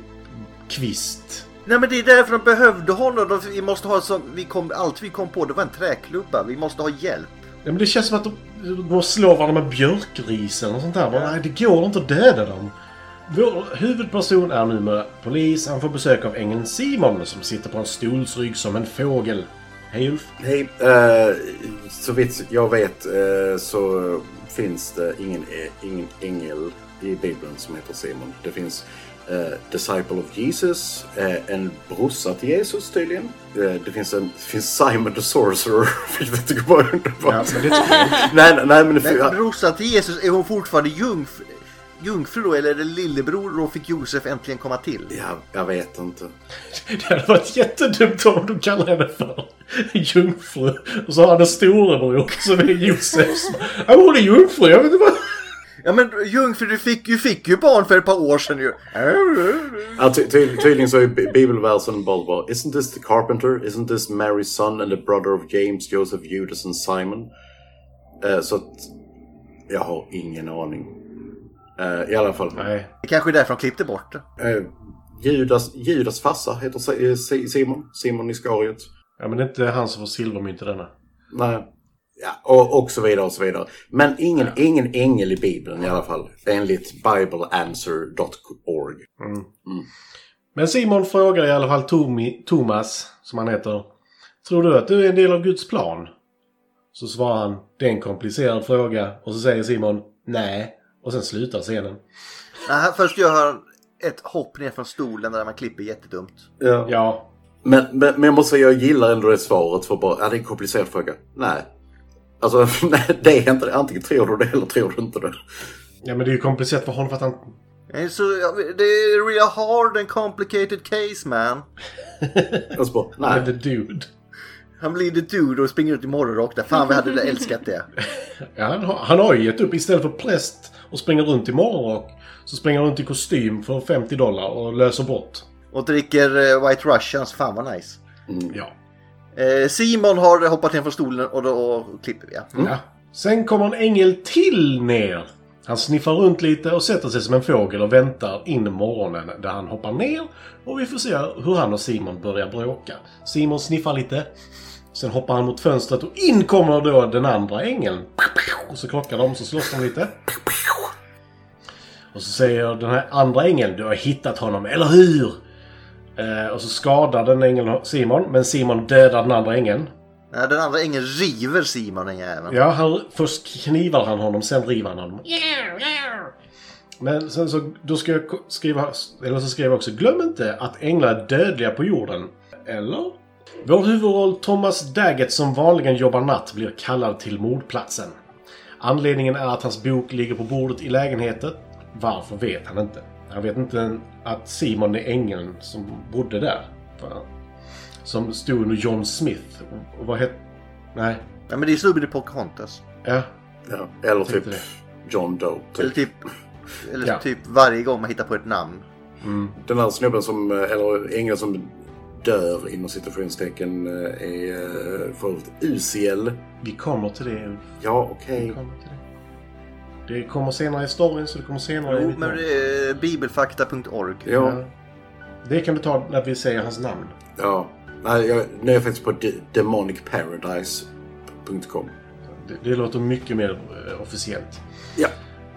kvist. Nej men det är därför de behövde honom. De, vi måste ha som, vi kom, allt vi kom på det var en träklubba. Vi måste ha hjälp. Ja, men det känns som att de slår varandra med björkrisen och sånt där. Bara, nej, det går inte att döda dem. Vår huvudperson är numera polis. Han får besök av ängeln Simon som sitter på en stolsrygg som en fågel. Hej Ulf. Hej. eh, så vitt jag vet eh, så finns det ingen, eh, ingen ängel i Bibeln som heter Simon. Det finns eh, Disciple of Jesus, eh, en brorsa till Jesus tydligen. Eh, det, finns en, det finns Simon the Sorcerer, vilket jag tycker var underbart. men det tycker jag nej, nej, men det, Men brorsan till Jesus, är hon fortfarande jungfru, jungfru då? Eller är det lillebror då fick Josef äntligen komma till? Ja, jag vet inte. [LAUGHS] Det hade varit jättedumt om de kallar henne för jungfru. Och så har han en storebror som är Josefs. Ja, hon är jungfru. Jag vet inte vad... Ja men jungfru, du fick, du fick ju barn för ett par år sedan ju. Ja, ty ty tydligen så är bi- bibelversen bara bara Isn't this the carpenter? Isn't this Mary's son and the brother of James, Joseph, Judas and Simon? Eh, så att jag har ingen aning. Eh, I alla fall. Nej. Det kanske är därför de klippte bort det. Eh, Judas, Judas farsa heter eh, Si- Simon. Simon Iskariot. Ja, men det är inte han som får silvermynt i denna. Nej. Ja, och, och så vidare och så vidare. Men ingen, ingen ängel i Bibeln i alla fall. Enligt bibleanswer.org. Men Simon frågar i alla fall Tomi, Thomas, som han heter. Tror du att du är en del av Guds plan? Så svarar han, det är en komplicerad fråga. Och så säger Simon, nej. Och sen slutar scenen. Nej, han- först gör han ett hopp ner från stolen där man klipper jättedumt. Ja. Ja. Men, men, men jag måste säga, jag gillar ändå det svaret för bara, ja det är en komplicerad fråga. Nej. Alltså, [LAUGHS] nej, det är inte det. Antingen tror du det eller tror du inte det. Ja, men det är ju komplicerat för honom för att han... Så, det är real hard and complicated case man. [LAUGHS] Alltså bara, Han är nej. the dude. Han blir the dude och springer ut i morgonrock där. Fan vi hade älskat det. [LAUGHS] Ja, han, har, han har ju gett upp. Istället för präst och springer runt i morgonrock så springer runt i kostym för 50 dollar och löser brott. Och dricker eh, White Russians. Fan vad nice. Ja. Eh, Simon har hoppat ner från stolen och då klipper vi. Ja. Ja. Sen kommer en ängel till ner. Han sniffar runt lite och sätter sig som en fågel och väntar in morgonen där han hoppar ner och vi får se hur han och Simon börjar bråka. Simon sniffar lite. Sen hoppar han mot fönstret och in kommer då den andra ängeln. Och så krockar de, så slåss de lite. Och så säger den här andra ängeln, du har hittat honom, eller hur? Eh, och så skadar den ängeln Simon, men Simon dödar den andra ängeln. Nej, Den andra ängeln river Simon den jäveln. Ja, han, först knivar han honom, sen river han honom. Men sen så, då ska jag skriva, eller så skriver jag också, glöm inte att änglar är dödliga på jorden. Eller? Vår huvudroll Thomas Daggett som vanligen jobbar natt blir kallad till mordplatsen. Anledningen är att hans bok ligger på bordet i lägenheten. Varför vet han inte. Han vet inte att Simon är ängeln som bodde där. Som stod under John Smith. Och vad hette... Nej. Ja, men det är snubben i Pocahontas. Ja. Ja, eller typ det. John Doe. Eller typ, eller Ja. typ varje gång man hittar på ett namn. Den här snubben som, eh, eller ängeln som dör inom citationstecken eh, är eh, för övrigt Uziel. Vi kommer till det. Ja, okej. Det kommer senare i storyn, så det kommer senare i Jo, mitt men namn. det är bibelfakta.org. Ja. Det kan du ta när vi säger hans namn. Ja. Nej, jag, nu är jag faktiskt på de- demonicparadise.com. Det, det låter mycket mer eh, officiellt. Ja.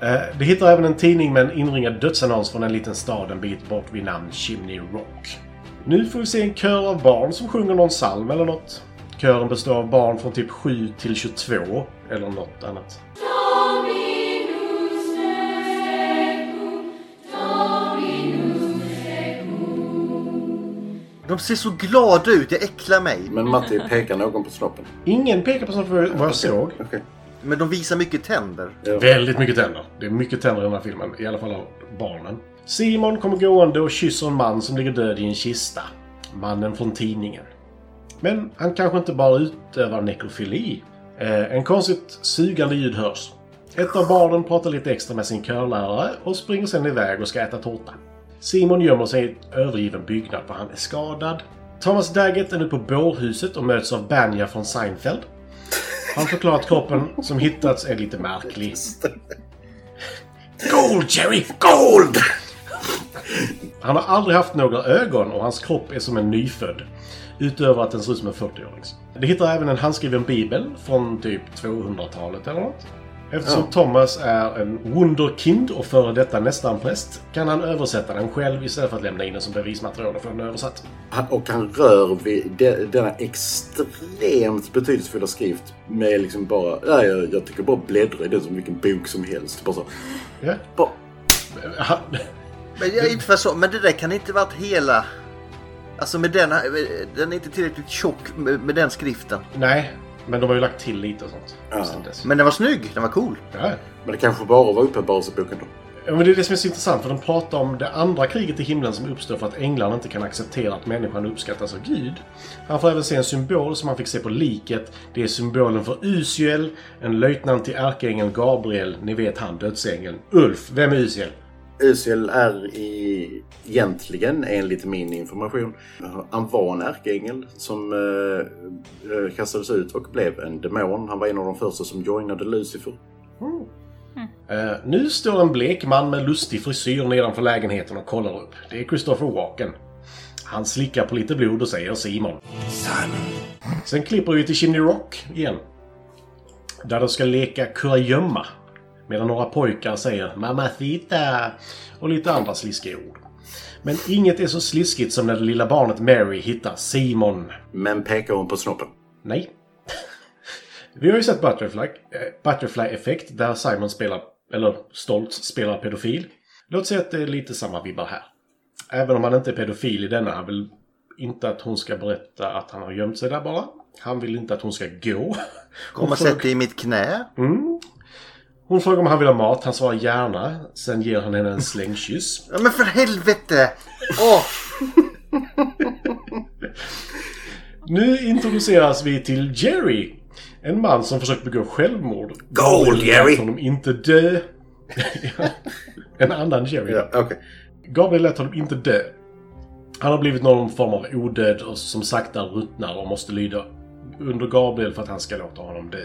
Eh, det hittar även en tidning med en inringad dödsannons från en liten stad en bit bort vid namn Chimney Rock. Nu får vi se en kör av barn som sjunger någon psalm eller något. Kören består av barn från typ 7 till 22 eller något annat. De ser så glada ut, det äcklar mig. Men Matti, pekar någon på snoppen? Ingen pekar på sånt vad jag såg. Men de visar mycket tänder. Väldigt mycket tänder. Det är mycket tänder i den här filmen. I alla fall av barnen. Simon kommer gående och kysser en man som ligger död i en kista. Mannen från tidningen. Men han kanske inte bara utövar nekrofili. Eh, en konstigt sugande ljud hörs. Ett av barnen pratar lite extra med sin körlärare och springer sen iväg och ska äta tårta. Simon gömmer sig i en övergiven byggnad för han är skadad. Thomas Daggett är nu på bårhuset och möts av Banja från Seinfeld. Han förklarar att kroppen som hittats är lite märklig. Gold Jerry! Gold! Han har aldrig haft några ögon och hans kropp är som en nyfödd. Utöver att den ser ut som en 40-årings. De hittar även en handskriven bibel från typ 200-talet eller något. Eftersom Ja. Thomas är en wunderkind och före detta nästan präst kan han översätta den själv istället för att lämna in den som bevismaterial och få den översatt. Han, och han rör vid de, denna extremt betydelsefulla skrift med liksom bara... Nej, jag, jag tycker bara bläddra i den som vilken bok som helst. Bara så. Ja. Bara, Men, jag, inte för så, men det där kan inte varit hela... Alltså med den, den är inte tillräckligt tjock med, med den skriften. Nej, men de har ju lagt till lite och sånt. sen dess. Men den var snygg, den var cool. Ja. Men det kanske bara var uppenbarelseboken då. Ja, men det är det som är så intressant, för de pratar om det andra kriget i himlen som uppstår för att änglarna inte kan acceptera att människan uppskattas av Gud. Han får även se en symbol som han fick se på liket. Det är symbolen för Usiel, en löjtnant till ärkeängeln Gabriel. Ni vet han, dödsängeln. Ulf, vem är Usiel? Uziel är i, egentligen, enligt min information, han var en ärkeängel som eh, eh, kastades ut och blev en demon. Han var en av de första som joinade Lucifer. Eh, nu står en blek man med lustig frisyr nedanför lägenheten och kollar upp. Det är Christopher Walken. Han slickar på lite blod och säger Simon. Simon. Sen klipper vi till Chimney Rock igen. Där de ska leka kurragömma. Medan några pojkar säger Mamacita och lite andra sliskiga ord. Men inget är så sliskigt som när det lilla barnet Mary hittar Simon. Men pekar hon på snoppen? Nej. [LAUGHS] Vi har ju sett Butterfly, eh, Butterfly Effect där Simon spelar, eller Stolt spelar pedofil. Låt säga att det är lite samma vibbar här. Även om han inte är pedofil i denna, vill inte att hon ska berätta att han har gömt sig där bara. Han vill inte att hon ska gå. Kom och sätt dig i mitt knä. Mm. Hon frågar om han vill ha mat, han svarar gärna. Sen ger han henne en slängkyss. Ja, men för helvete! Åh! Nu introduceras vi till Jerry. En man som försökt begå självmord. Gold, Jerry! honom inte dö. [LAUGHS] en annan Jerry. Ja, okej. Gabriel lät honom inte dö. Han har blivit någon form av odöd och som sakta ruttnar och måste lyda under Gabriel för att han ska låta honom dö.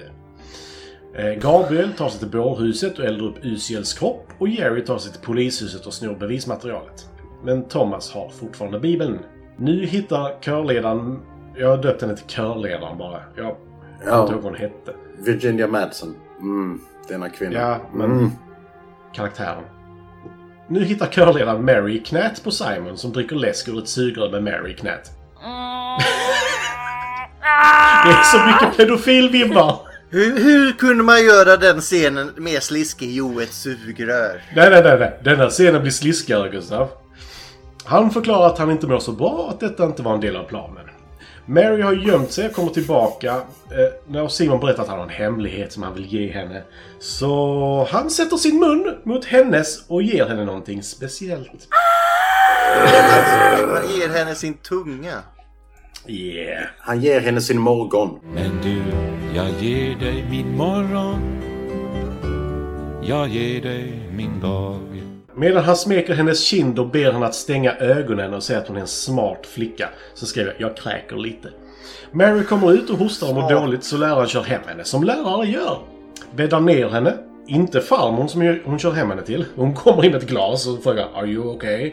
Eh, Gabriel tar sig till bårhuset och eldar upp Uziels kropp och Jerry tar sig till polishuset och snor bevismaterialet. Men Thomas har fortfarande Bibeln. Nu hittar körledaren... Jag har döpt henne till körledaren bara. Jag kommer Ja. inte ihåg vad hon hette. Virginia Madsen. Mm, denna kvinna. Ja, men Mm. karaktären. Nu hittar körledaren Mary i knät på Simon som dricker läsk ur ett sugrör med Mary i knät. [LAUGHS] Det är så mycket pedofilvibbar! Hur, hur kunde man göra den scenen mer sliskig? Jo, ett sugrör. Nej, nej, nej, nej. Den här scenen blir sliskigare, Gustav. Han förklarar att han inte mår så bra och att detta inte var en del av planen. Mary har gömt sig och kommer tillbaka eh, när Simon berättar att han har en hemlighet som han vill ge henne. Så han sätter sin mun mot hennes och ger henne någonting speciellt. Man ger henne sin tunga. Yeah. Han ger henne sin morgon. Men du, jag ger dig min morgon Jag ger dig min dag Medan han smeker hennes kind och ber henne att stänga ögonen och säga att hon är en smart flicka. Så skriver jag “Jag kräker lite”. Mary kommer ut och hostar och mår dåligt så läraren kör hem henne, som lärare gör. Bäddar ner henne. Inte farmor som hon kör hem henne till. Hon kommer in med ett glas och frågar “Are you okay?”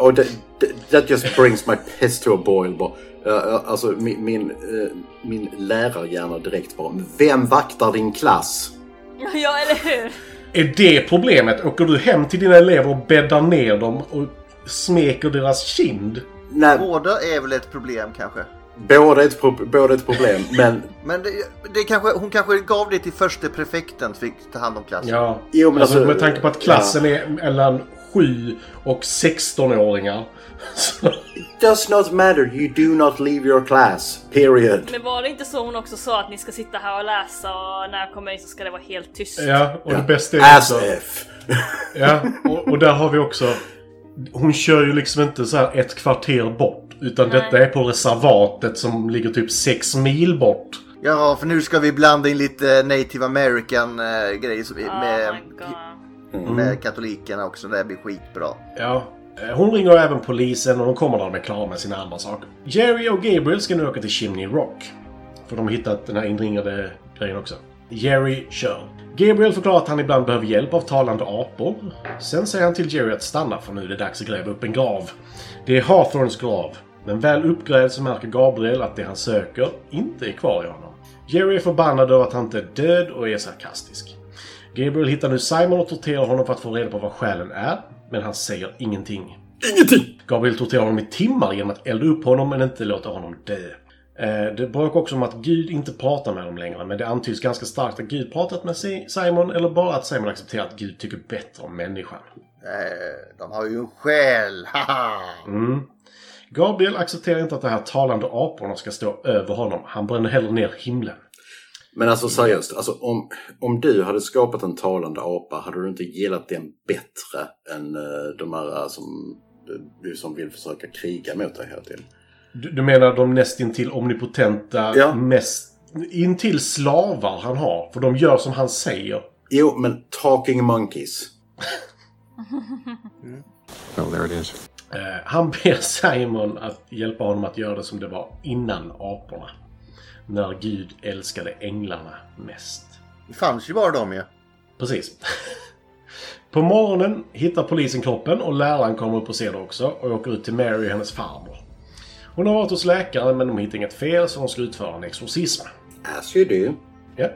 Och det, det, that just brings my piss to a boil. Bara. Uh, alltså min, min, uh, min lärarhjärna direkt bara. Vem vaktar din klass? Ja, eller hur? Är det problemet? Åker du hem till dina elever och bäddar ner dem och smeker deras kind? Nej, Båda är väl ett problem kanske. båda är ett, pro- båda är ett problem, [LAUGHS] men... Men det, det kanske, hon kanske gav det till första prefekten fick ta hand om klassen. Ja, Jo, men alltså, alltså- med tanke på att klassen är mellan 7 och 16-åringar. Så- It does not matter, you do not leave your class. Period. Men var det inte så hon också sa att ni ska sitta här och läsa och när jag kommer in så ska det vara helt tyst? Ja, och det bästa är As också... if. Ja, och, och där har vi också... Hon kör ju liksom inte så här ett kvarter bort. Utan detta är på reservatet som ligger typ sex mil bort. Ja, för nu ska vi blanda in lite native american äh, grejer som- Oh god. med katolikerna också. Det blir skitbra. Ja. eh, Hon ringer även polisen och de kommer när de är klara med sina andra saker. Jerry och Gabriel ska nu åka till Chimney Rock. För de har hittat den här inringade grejen också. Jerry kör. Gabriel förklarar att han ibland behöver hjälp av talande apor. Sen säger han till Jerry att stanna för nu är det dags att gräva upp en grav. Det är Hawthorns grav. Men väl uppgrävd så märker Gabriel att det han söker inte är kvar i honom. Jerry är förbannad över att han inte är död och är sarkastisk. Gabriel hittar nu Simon och torterar honom för att få reda på vad själen är. Men han säger ingenting. Ingenting! Gabriel torterar honom i timmar genom att elda upp honom men inte låta honom dö. Eh, Det bråkar också om att Gud inte pratar med dem längre, men det antyds ganska starkt att Gud pratat med Si- Simon, eller bara att Simon accepterar att Gud tycker bättre om människan. Eh, de har ju en själ, haha! Mm. Gabriel accepterar inte att de här talande aporna ska stå över honom. Han bränner hellre ner himlen. Men alltså seriöst, alltså, om, om du hade skapat en talande apa, hade du inte gillat den bättre än uh, de här uh, som, uh, som vill försöka kriga mot dig hela tiden? Du, du menar de nästintill omnipotenta, Ja. mest intill slavar han har? För de gör som han säger. Jo, men talking monkeys. Well, [LAUGHS] there it is. Eh, han ber Simon att hjälpa honom att göra det som det var innan aporna. När Gud älskade änglarna mest. Det fanns ju bara dem ju. Precis. På morgonen hittar polisen kroppen och läraren kommer upp och ser det också och åker ut till Mary och hennes farmor. Hon har varit hos läkaren men de hittar inget fel så de ska utföra en exorcism. As you do. Ja.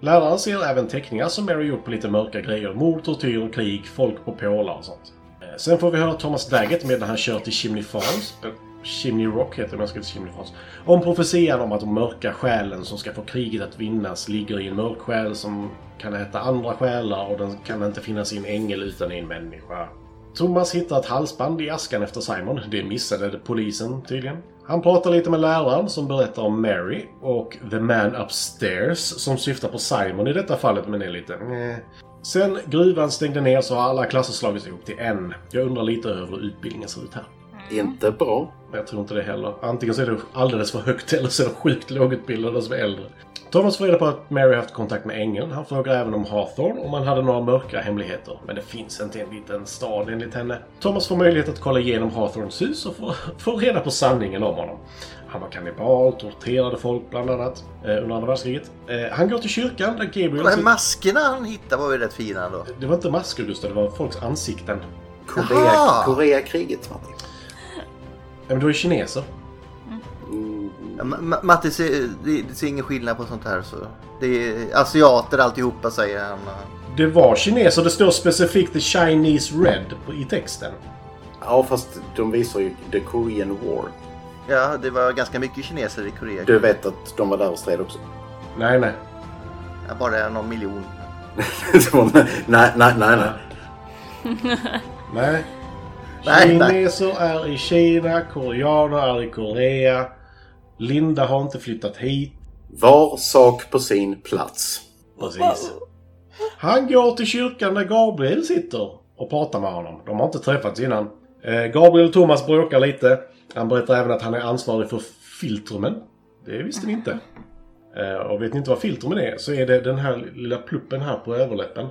Läraren ser även teckningar som Mary gjort på lite mörka grejer. Mord, tortyr, krig, folk på pålar och sånt. Eh, Sen får vi höra Thomas Daggett medan han kör till Chimney Farms. Chimney Rock heter det, men jag ska till Chimney Falls. Om profetian om att de mörka själen som ska få kriget att vinnas ligger i en mörk själ som kan äta andra själar och den kan inte finnas i en ängel utan i en människa. Thomas hittar ett halsband i askan efter Simon. Det missade polisen tydligen. Han pratar lite med läraren som berättar om Mary och The Man Upstairs som syftar på Simon i detta fallet men är lite. Eh. Sen gruvan stängde ner så har alla klasser slagits ihop till en. Jag undrar lite över hur utbildningen ser ut här. Inte bra. Men jag tror inte det heller. Antingen så är det alldeles för högt eller så är det sjukt lågutbildade som är äldre. Thomas får reda på att Mary haft kontakt med ängeln. Han frågar även om Hawthorne om han hade några mörka hemligheter. Men det finns inte en liten stad enligt henne. Thomas får möjlighet att kolla igenom Hawthornes hus och får, får reda på sanningen om honom. Han var kannibal, torterade folk bland annat eh, under andra världskriget. Eh, han går till kyrkan där Gabriel... De här maskerna han hittade var ju rätt fina då. Det var inte masker Gustav, det var folks ansikten. Korea! Koreakriget, Martin. Ja, men var ju kineser. Ja, Ma- Ma- Matti ser, det, det ser ingen skillnad på sånt här så. Det är asiater alltihopa säger han. Det var kineser, det står specifikt the Chinese Red på- i texten. Ja, fast de visar ju The Korean War. Ja, det var ganska mycket kineser i Korea. Du vet att de var där och stred också? Nej, nej. Ja, bara någon miljon. [LAUGHS] Det var- nej, nej, nej, nej. Nej. Nej, nej. Kineser är i Kina, koreaner är i Korea. Linda har inte flyttat hit. Var sak på sin plats. Precis. Han går till kyrkan där Gabriel sitter och pratar med honom. De har inte träffats innan. Eh, Gabriel och Thomas bråkar lite. Han berättar även att han är ansvarig för filtrumen. Det visste ni inte. Eh, och vet ni inte vad filtrumen är så är det den här lilla pluppen här på överläppen.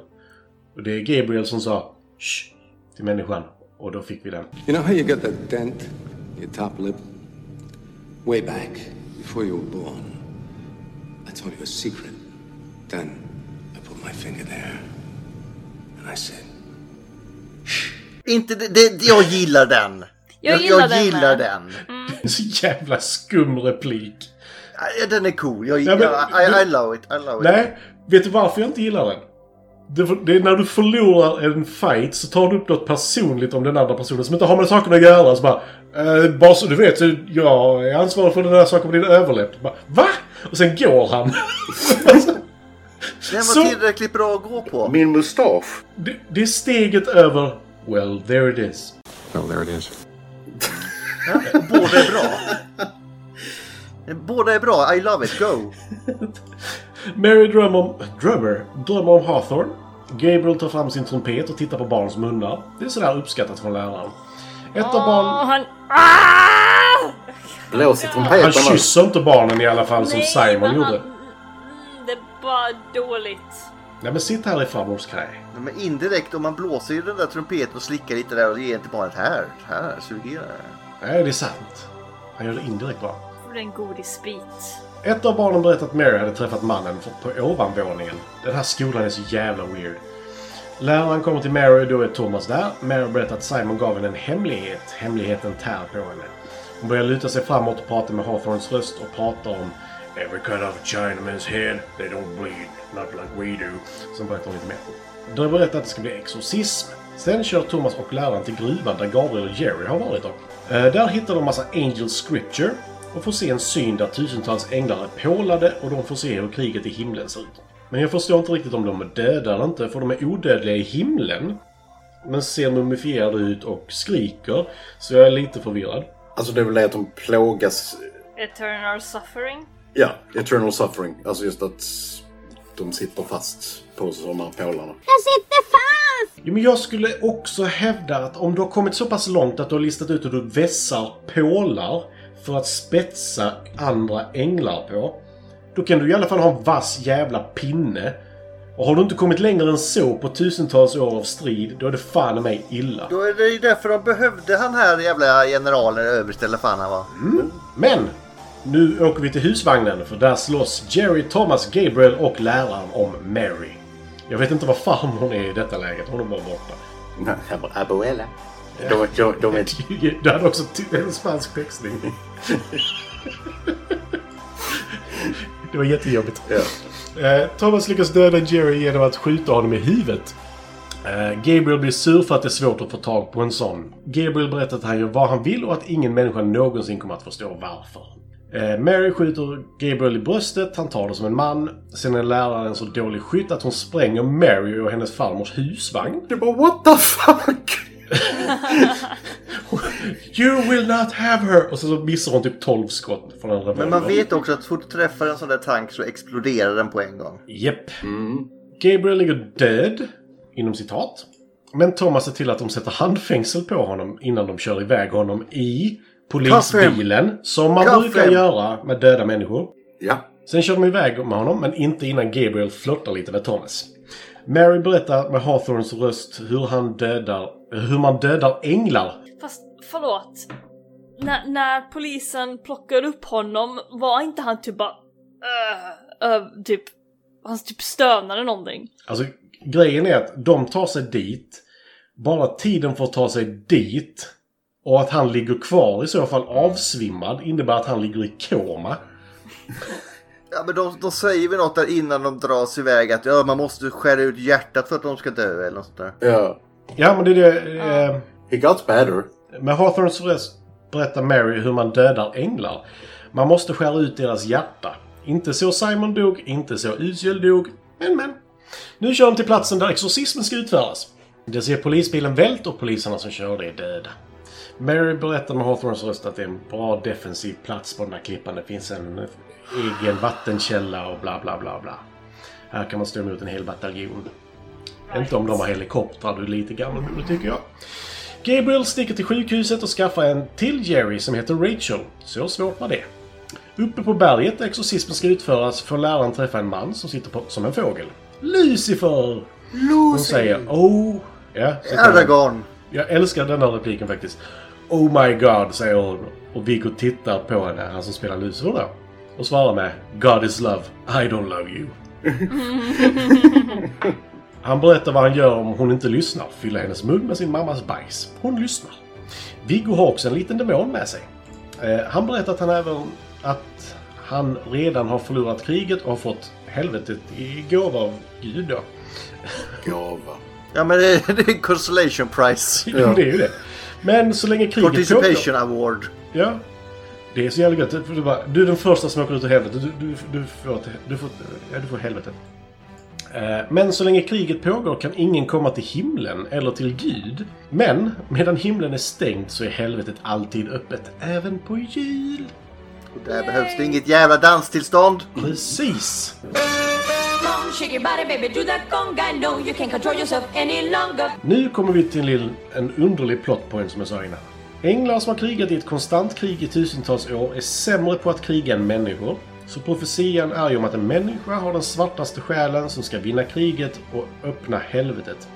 Och det är Gabriel som sa Shh till människan. Och då fick vi den. You know how you got that dent in your top lip? Way back, before you were born. I told you a secret. Then I put my finger there. And I said, Inte det, det, jag gillar den. Jag gillar jag den gillar den. En så jävla skum replik. Den är cool. Jag, Ja, men- jag, I, I love it. I love it. Nej, vet du varför jag inte gillar den? Det, det är när du förlorar en fight så tar du upp något personligt om den andra personen som inte har med saken att göra. Så bara, eh, bara så du vet, så jag är ansvarig för den där saken på din överläpp. Bara, Va? Och sen går han. Den var Så- tillräckligt bra att gå på. Min mustasch. det, det är steget över Well, there it is. well, there it is. Båda är bra. Båda är bra. I love it. Go. [LAUGHS] Mary drömmer, drömmer, drömmer om Hawthorne. Gabriel tar fram sin trumpet och tittar på barns munnar. Det är sådär uppskattat från läraren. Ett av barn... Åh, han... Ah! Blås i Han trumpeterna. kysser inte barnen i alla fall som Nej, Simon men gjorde. han- Mm, Det är bara dåligt. Nej men sitt här i farmors knä. Men indirekt, om man blåser i den där trumpeten och slickar lite där och ger till barnet här. Här, sugera. Nej, det är sant. Han gör det indirekt bra. För en godisbit. Ett av barnen berättade att Mary hade träffat mannen på ovanvåningen. Den här skolan är så jävla weird. Läraren kommer till Mary och då är Thomas där. Mary berättar att Simon gav henne en hemlighet. Hemligheten tär på henne. Hon börjar luta sig framåt och prata med Hawthorns röst och pratar om Every cut of a Chinaman's head, they don't bleed, not like we do. Sen berättar hon lite mer. Då berättar att det ska bli exorcism. Sen kör Thomas och läraren till gruvan där Gabriel och Jerry har varit. Då. Eh, där hittar de massa Angel Scripture och får se en syn där tusentals änglar är pålade och de får se hur kriget i himlen ser ut. Men jag förstår inte riktigt om de är döda eller inte, för de är odödliga i himlen. Men ser mumifierade ut och skriker, så jag är lite förvirrad. Alltså det är väl det att de plågas. Eternal suffering. Ja, eternal suffering. Alltså just att de sitter fast på de här pålarna. Jag sitter fast! Jo, men jag skulle också hävda att om du har kommit så pass långt att du har listat ut hur du vässar pålar för att spetsa andra änglar på. Då kan du i alla fall ha en vass jävla pinne. Och har du inte kommit längre än så på tusentals år av strid, då är det fan mig illa. Då är det ju därför de behövde han här jävla generalen, överste eller fan han var. Men! Nu åker vi till husvagnen för där slåss Jerry, Thomas, Gabriel och läraren om Mary. Jag vet inte var farmor är i detta läget, hon är bara borta. Abuela. De, de, de är... Du hade också en spansk textning. Det var jättejobbigt. Eh, Thomas lyckas döda Jerry genom att skjuta honom i huvudet. Eh, Gabriel blir sur för att det är svårt att få tag på en sån. Gabriel berättar att han gör vad han vill och att ingen människa någonsin kommer att förstå varför. Eh, Mary skjuter Gabriel i bröstet, han tar det som en man. Sen är läraren så dålig skytt att hon spränger Mary och hennes farmors husvagn. Det bara what the fuck? [LAUGHS] You will not have her! Och så, missar hon typ 12 skott från revolver. Men man vet också att fort du träffar en sån där tank så exploderar den på en gång. Japp. Gabriel ligger död, inom citat. Men Thomas ser till att de sätter handfängsel på honom innan de kör iväg honom i polisbilen. Som man Kaffe. brukar göra med döda människor. Ja. Sen kör de iväg med honom, men inte innan Gabriel flörtar lite med Thomas. Mary berättar med Hawthorns röst hur han dödar, hur man dödar änglar. Fast förlåt. När, när polisen plockar upp honom, var inte han typ bara... Uh, uh, typ... Han typ stönade någonting. Alltså, grejen är att de tar sig dit. Bara tiden för att ta sig dit och att han ligger kvar i så fall avsvimmad innebär att han ligger i koma. Ja, men de, de säger väl något där innan de dras iväg att ja, man måste skära ut hjärtat för att de ska dö eller något sånt där. Ja. Ja, men det är det... Eh, He got better. med Hawthorns röst berättar Mary hur man dödar änglar. Man måste skära ut deras hjärta. Inte så Simon dog, inte så Uziel dog, men men. Nu kör de till platsen där exorcismen ska utföras. Det ser polisbilen vält och poliserna som kör det är döda. Mary berättar med Hawthorns röst att det är en bra defensiv plats på den här klippan. Det finns en egen vattenkälla och bla bla bla bla. Här kan man stå emot en hel bataljon. Inte om de har helikoptrar, du är lite gammalmodig tycker jag. Gabriel sticker till sjukhuset och skaffar en till Jerry som heter Rachel. Så svårt var det. Uppe på berget där exorcismen ska utföras får läraren träffa en man som sitter på, som en fågel. Lucifer! Hon säger Oh... Ja, Aragorn! Jag älskar den här repliken faktiskt. Oh my God, säger hon. Och Viggo tittar på henne, han som spelar Lucifer då. Och svarar med God is love, I don't love you. [LAUGHS] [LAUGHS] Han berättar vad han gör om hon inte lyssnar. Fyller hennes mun med sin mammas bajs. Hon lyssnar. Viggo har också en liten demon med sig. Eh, han berättar att han även att han redan har förlorat kriget och har fått helvetet i gåva av Gud då. Gåva. Ja men det, det är consolation prize. [LAUGHS] Ja. det är ju det. Men så länge kriget Participation award. Ja. Det är så jävla gött. För Du, bara, du är den första som åker ut ur helvetet. Du, du, du, får, du, får, ja, du får helvetet. Eh, Men så länge kriget pågår kan ingen komma till himlen eller till Gud. Men medan himlen är stängd så är helvetet alltid öppet. Även på jul. Och där behövs det inget jävla danstillstånd. Precis. Nu kommer vi till en underlig plotpoint som jag sa innan. Änglar som har krigat i ett konstant krig i tusentals år är sämre på att kriga än människor. Så profetian är ju om att en människa har den svartaste själen som ska vinna kriget och öppna helvetet.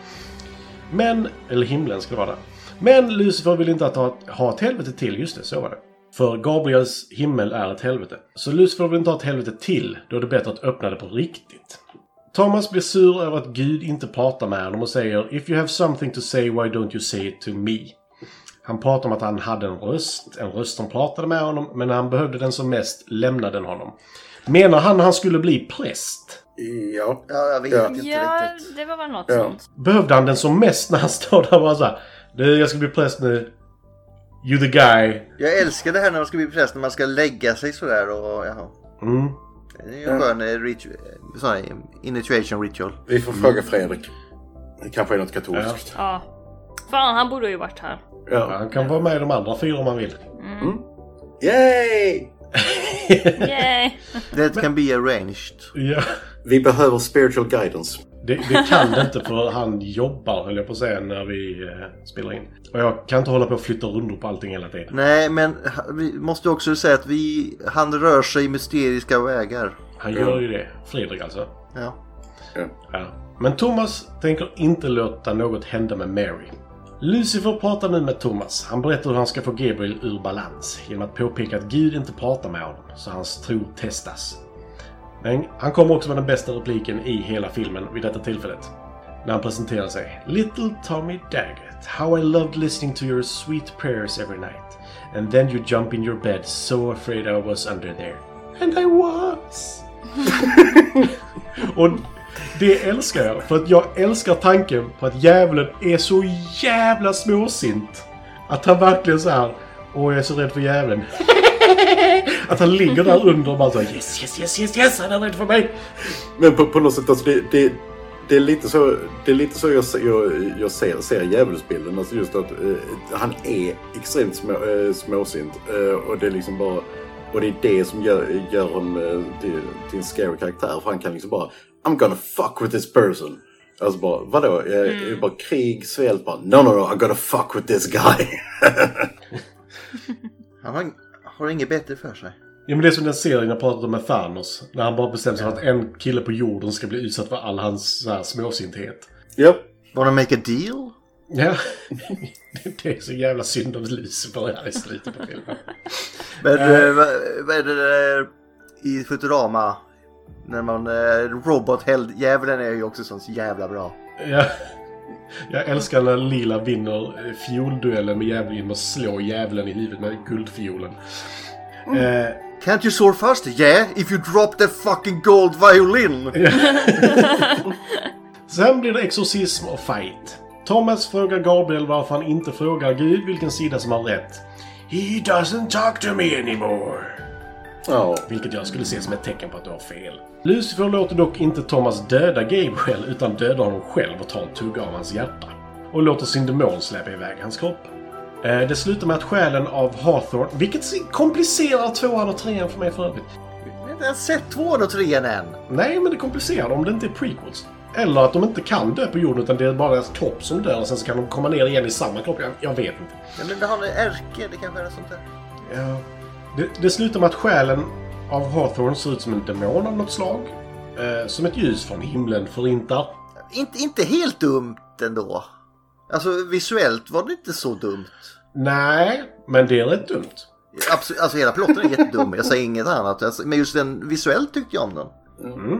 Men, eller himlen ska det vara. Men Lucifer vill inte att ha, ha ett helvete till, just det, så var det. För Gabriels himmel är ett helvete. Så Lucifer vill inte ha ett helvete till, då är det bättre att öppna det på riktigt. Thomas blir sur över att Gud inte pratar med honom och säger If you have something to say, why don't you say it to me? Han pratar om att han hade en röst, en röst som pratade med honom, men när han behövde den som mest lämnade den honom. Menar han han skulle bli präst? Ja. Ja, jag vet Ja. inte Ja, riktigt. det var väl något Ja. sånt. Behövde han den som mest när han står där och bara såhär Du, jag ska bli präst nu. You the guy. Jag älskar det här när man ska bli präst, när man ska lägga sig sådär och jaha. Mm. Det är ju en skön eh, rit- sån här initiation ritual. Vi får fråga Fredrik. Det kanske är något katolskt. Ja. Fan, han borde ju varit här. Ja, han kan vara med i de andra fyra om han vill. Yay! [LAUGHS] Yay! That can be arranged. Ja. Vi behöver spiritual guidance. Det, det kan det inte för han jobbar höll jag på att säga när vi eh, spelar in. Och jag kan inte hålla på och flytta rundor på allting hela tiden. Nej, men vi måste också säga att vi, han rör sig i mysteriska vägar. Han gör ju det. Fredrik alltså. Ja. Ja. Men Thomas tänker inte låta något hända med Mary. Lucifer pratar nu med Thomas. Han berättar hur han ska få Gabriel ur balans genom att påpeka att Gud inte pratar med honom, så hans tro testas. Men han kommer också med den bästa repliken i hela filmen vid detta tillfället. När han presenterar sig. Little Tommy Daggett, how I loved listening to your sweet prayers every night. And then you jump in your bed so afraid I was under there. And I was! [LAUGHS] Och det älskar jag. För att jag älskar tanken på att djävulen är så jävla småsint. Att han verkligen så här. Åh, jag är så rädd för djävulen. [LAUGHS] att han ligger där under och bara så yes, yes, yes, yes, yes, han är rädd för mig. Men på, på något sätt, alltså det, det, det är lite så, det är lite så jag, jag, jag ser, ser djävulsbilden. Alltså just att eh, han är extremt små, eh, småsint. Eh, och det är liksom bara... Och det är det som gör, gör honom eh, till, till en scary karaktär. För han kan liksom bara I'm gonna fuck with this person. Alltså bara, vadå? Jag, Mm. jag bara krig, svält, bara no no no, I gotta fuck with this guy. [LAUGHS] Han har, har inget bättre för sig. Ja men det är som den serien jag pratade om med Thanos. När han bara bestämmer sig för att en kille på jorden ska bli utsatt för all hans så här, småsinthet. Japp. Wanna make a deal? Ja. [LAUGHS] det är så jävla synd om Lucifer här i slutet på filmen. Men Eh. eh, vad, vad är det där i Futurama? När man... Eh, Robot-djävulen är ju också så jävla bra. Ja. Jag älskar när Lila vinner fiolduellen med djävulen genom att slå djävulen i huvudet med guldfiolen. Eh, Can't you soar faster? Yeah, if you drop the fucking gold violin! [LAUGHS] Sen blir det exorcism och fight. Thomas frågar Gabriel varför han inte frågar Gud vilken sida som har rätt. He doesn't talk to me anymore. Ja. Vilket jag skulle se som ett tecken på att du har fel. Lucifer låter dock inte Thomas döda Gabriel utan döda honom själv och ta en tugga av hans hjärta. Och låter sin demon släppa iväg hans kropp. Eh, Det slutar med att själen av Hawthorne, vilket komplicerar tvåan och trean för mig för övrigt. Jag har inte ens sett tvåan och trean än. Nej, men det komplicerar om det inte är prequels. Eller att de inte kan dö på jorden utan det är bara deras kropp som dör och sen så kan de komma ner igen i samma kropp. Jag, jag vet inte. Ja, men det har en ärke, det kanske är sånt där. Ja. Det, det slutar med att själen av Hawthorne ser ut som en demon av något slag. Eh, som ett ljus från himlen förintar. Inte, inte helt dumt ändå. Alltså visuellt var det inte så dumt. Nej, men det är rätt dumt. Absolut, alltså hela plotten är jättedum, jag säger inget annat. Alltså, Men just den visuellt tyckte jag om den. Mm.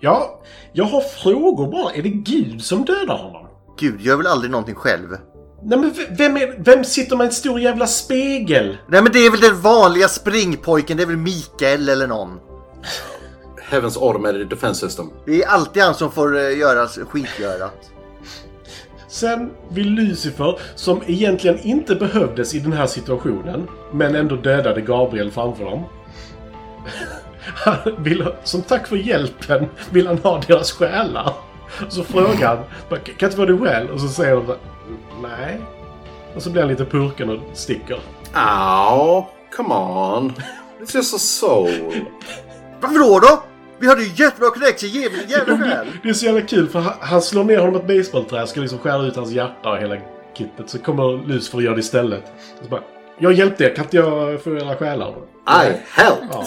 Ja, jag har frågor bara. Är det Gud som dödar honom? Gud gör väl aldrig någonting själv? Nej men vem, är, vem sitter med en stor jävla spegel? Nej men det är väl den vanliga springpojken, det är väl Mikael eller någon. Heavens Automated Defense System. Det är alltid han som får uh, göra skitgörat. Sen vill Lucifer, som egentligen inte behövdes i den här situationen, men ändå dödade Gabriel framför dem. [LAUGHS] Han vill, som tack för hjälpen vill han ha deras själar. Så frågar han, "Bara, kan inte vara din själ? Och så säger de nej. Och så blir han lite purken och sticker. Ow, come on. It's just a soul. Varför då då? Vi hade ju jättebra connection, ge mig jävla [LAUGHS] själ! Det är så jävla kul för han, han slår ner honom med ett basebollträ, ska liksom skära ut hans hjärta och hela kittet. Så kommer Lucifer och gör det istället. Och så bara, jag hjälpte er, kan inte jag få era själar? I helped! Ja.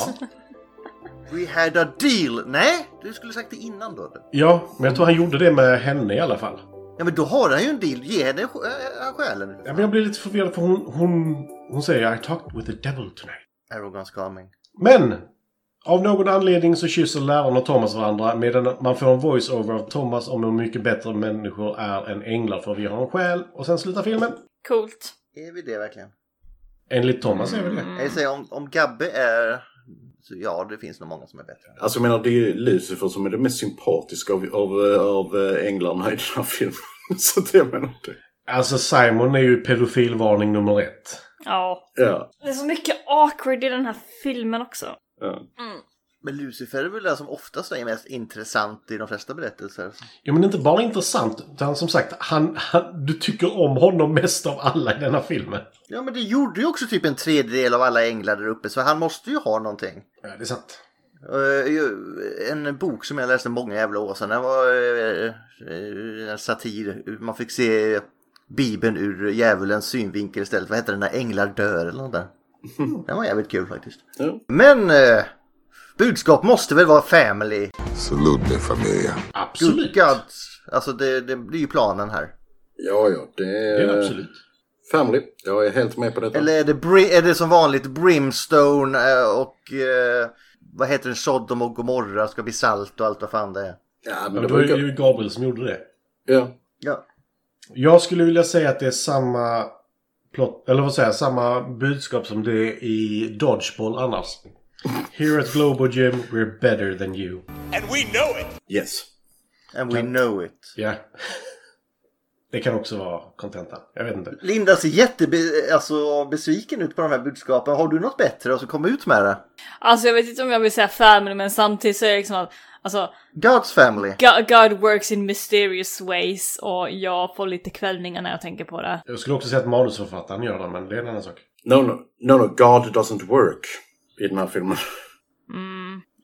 We had a deal! Nej, du skulle sagt det innan då. ja, men jag tror han gjorde det med henne i alla fall. Ja men då har han ju en deal, ge henne äh, själen. Ja, men jag blir lite förvirrad för hon, hon, hon säger I talked with the devil tonight. Arrogance coming. Men! Av någon anledning så kysser läraren och Thomas varandra medan man får en voice-over av Thomas om hur mycket bättre människor är än änglar för vi har en själ. Och sen slutar filmen. Coolt. Är vi det verkligen? Enligt Thomas är vi det. Jag säger om, om Gabbe är... Så ja, det finns nog många som är bättre. Alltså jag menar, det är ju Lucifer som är det mest sympatiska av, av, av eh, änglarna i den här filmen. [LAUGHS] Så det jag menar det. Alltså Simon är ju pedofilvarning nummer ett. Ja. Ja. Det är så mycket awkward i den här filmen också. ja. Men Lucifer är väl den som oftast är mest intressant i de flesta berättelser. Ja men inte bara intressant, utan som sagt, han, han, du tycker om honom mest av alla i denna filmen. Ja men det gjorde ju också typ en tredjedel av alla änglar där uppe så han måste ju ha någonting. Ja, det är sant. Eh, en bok som jag läste många jävla år sedan. Den var eh, en satir. Man fick se Bibeln ur djävulens synvinkel istället. Vad heter den? När änglar dör eller något där. [LAUGHS] Den var jävligt kul faktiskt. Ja. Men eh, budskap måste väl vara family. Salute mi familia. Absolut. God. Alltså det, det blir ju planen här. Ja, ja, det är... Det är det absolut. Family. Jag är helt med på detta. Eller är det, bri- är det som vanligt Brimstone eh, och eh, vad heter det? Sodom och Gomorra ska bli salt och allt vad fan det är. Ja, Ja, men men det det var brukar... ju Gabriel som gjorde det. Ja. Ja. Jag skulle vilja säga att det är samma plot, eller vad säger jag, samma budskap som det är i Dodgeball annars. Here at Globo Gym, we're better than you. And we know it! Yes. And we know it. Ja. Det kan också vara kontentan. Jag vet inte. Linda ser jättebesviken alltså, besviken ut på de här budskapen. Har du något bättre att komma ut med det? Alltså jag vet inte om jag vill säga family men samtidigt så är det liksom att alltså God's family. God, God works in mysterious ways och jag får lite kvällningar när jag tänker på det. Jag skulle också säga att manusförfattaren gör det, men det är en annan sak. No, no, no, no, God doesn't work i den här filmen.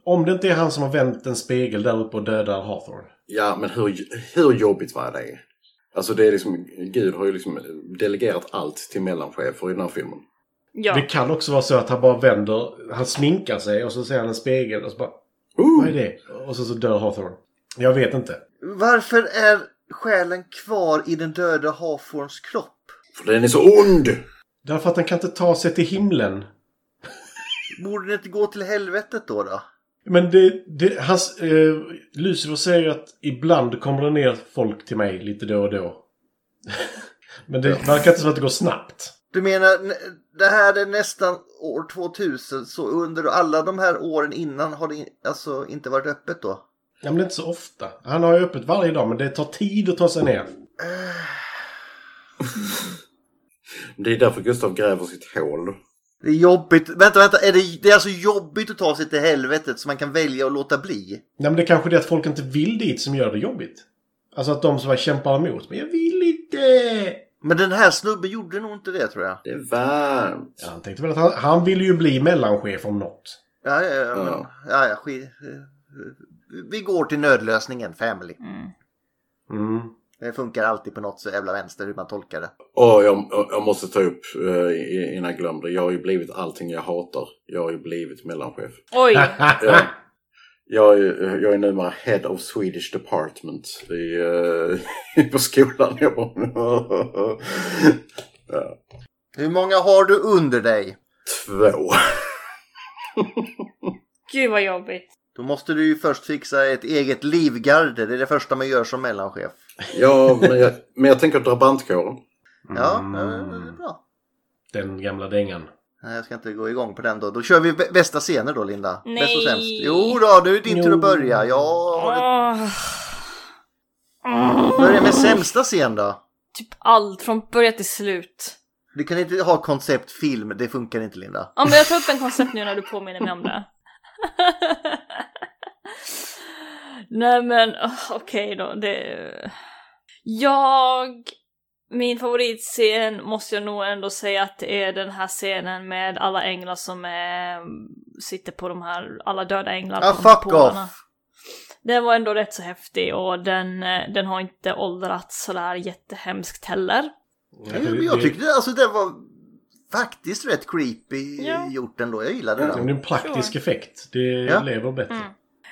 Om det inte är han som har vänt en spegel där uppe och dödar Hawthorne. Ja, men hur, hur jobbigt var det? Alltså det är liksom, Gud har ju liksom delegerat allt till mellanchefer i den här filmen. Ja. Det kan också vara så att han bara vänder, han sminkar sig och så ser han en spegel och så bara... Vad är det? Och så, så dör Hawthorne. Jag vet inte. Varför är själen kvar i den döda Hawthorns kropp? För den är så ond! Därför att han kan inte ta sig till himlen. Borde den inte gå till helvetet då? då? Men det, det hans, eh, Lucifer säger att ibland kommer det ner folk till mig lite då och då. [LAUGHS] Men det verkar inte som att det går snabbt. Du menar, det här är nästan år 2000, så under alla de här åren innan har det in- alltså inte varit öppet då? Ja, men det är inte så ofta. Han har ju öppet varje dag, men det tar tid att ta sig ner. Det är därför Gustav gräver sitt hål. Det är jobbigt. Vänta, vänta. Är det, det är alltså jobbigt att ta sig till helvetet så man kan välja att låta bli? Nej, men det är kanske det att folk inte vill dit som gör det jobbigt. Alltså att de som kämpar emot. Men jag vill inte! Men den här snubben gjorde nog inte det tror jag. Det är varmt. Ja, han tänkte väl att han, han vill ju bli mellanchef om något. Ja, ja, ja. Men, ja, ja skit. Vi går till nödlösningen, family. Mm. Det funkar alltid på något så jävla vänster hur man tolkar det. Och jag, jag måste ta upp eh, innan jag glömde. Jag har ju blivit allting jag hatar. Jag har ju blivit mellanchef. Oj! jag, jag, är, jag är numera head of Swedish department i, eh, [LAUGHS] på skolan. Jag bara, ja. Hur många har du under dig? Två. Gud vad jobbigt. Då måste du ju först fixa ett eget livgarde. Det är det första man gör som mellanchef. Ja, men jag, men jag tänker drabantkåren. Ja, Mm. det är bra. Den gamla dängan. Nej, jag ska inte gå igång på den då. Då kör vi bä- bästa scener då, Linda. Nej. Bäst och sämst. Jo då, nu är det din tur Jo. att börja. Jag har ett... Åh. Börja med sämsta scen då. Typ allt från början till slut. Du kan inte ha konceptfilm, det funkar inte Linda. Ja men jag tar upp en koncept nu när du påminner mig om det. [LAUGHS] Nej men oh, okej då. Det... Jag... Min favoritscen måste jag nog ändå säga att det är den här scenen med alla änglar som är, sitter på de här, alla döda änglar Ah, fuck polerna. off! Den var ändå rätt så häftig och den, eh, den har inte åldrats sådär jättehemskt heller. Men jag tyckte alltså det var faktiskt rätt creepy Ja. gjort ändå. Jag gillade Det är den. en praktisk effekt. Det Ja. lever bättre.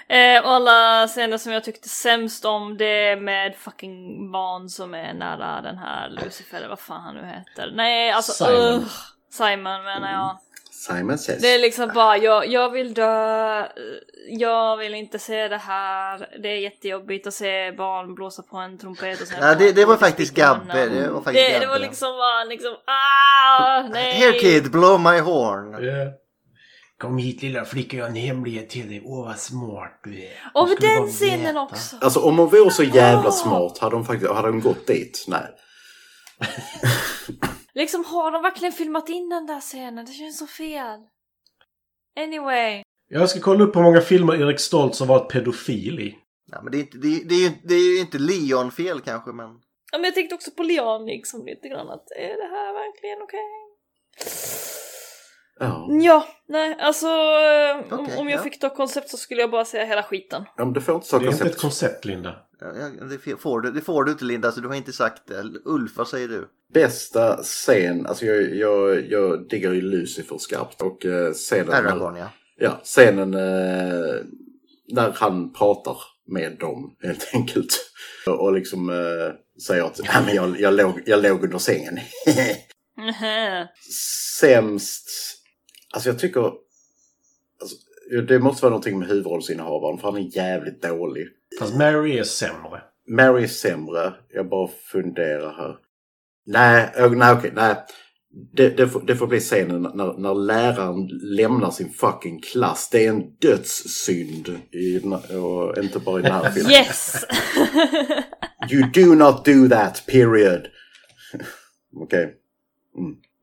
Eh, och alla scener som jag tyckte sämst om det är med fucking barn som är nära den här Lucifer eller vad fan han nu heter. Nej alltså Simon. ugh. Simon menar jag. Simon says. Det är liksom bara jag, jag vill dö, jag vill inte se det här. Det är jättejobbigt att se barn blåsa på en trumpet och sen Ja, det, det var faktiskt Gabbe. Det var faktiskt Det, Gabbe. det var liksom bara liksom ah nej. Here kid, blow my horn. Yeah. Kom hit lilla flicka, jag har en hemlighet till dig. Åh vad smart du är. Och den scenen också. Alltså om hon vore så jävla smart hade hon faktiskt hade hon gått dit. Nej. [LAUGHS] Liksom har de verkligen filmat in den där scenen? Det känns så fel. Anyway. Jag ska kolla upp hur många filmer Erik Stoltz har varit pedofil i. Ja, men det är, inte, det, är, det, är, ju- det är ju inte Leon fel kanske men... Ja, men jag tänkte också på Leon liksom lite grann att är det här verkligen okej? Ja. Ja, nej alltså eh, om, Okej, om jag ja. fick ta koncept så skulle jag bara säga hela skiten. ja men det får inte Det ta är inte ett koncept. koncept Linda. Ja, det, får du, det får du inte Linda, så du har inte sagt det. Ulf, vad säger du? Bästa scen, alltså jag, jag, jag diggar ju Lucifer skarpt och eh, scenen... Aragorn ja. Ja, scenen eh, när han pratar med dem helt enkelt. Och liksom eh, säger att ja, men jag, jag, låg, jag låg under sängen. [LAUGHS] Sämst, alltså jag tycker, alltså, det måste vara någonting med huvudrollsinnehavaren för han är jävligt dålig. Fast Mary är sämre. Mary är sämre, jag bara funderar här. Nej, nej okej, nej. Det, det, får, det får bli scenen när, när läraren lämnar sin fucking klass. Det är en dödssynd. I, och inte bara i den här [LAUGHS] filmen. Yes! [LAUGHS] You do not do that, period. [LAUGHS] Okej.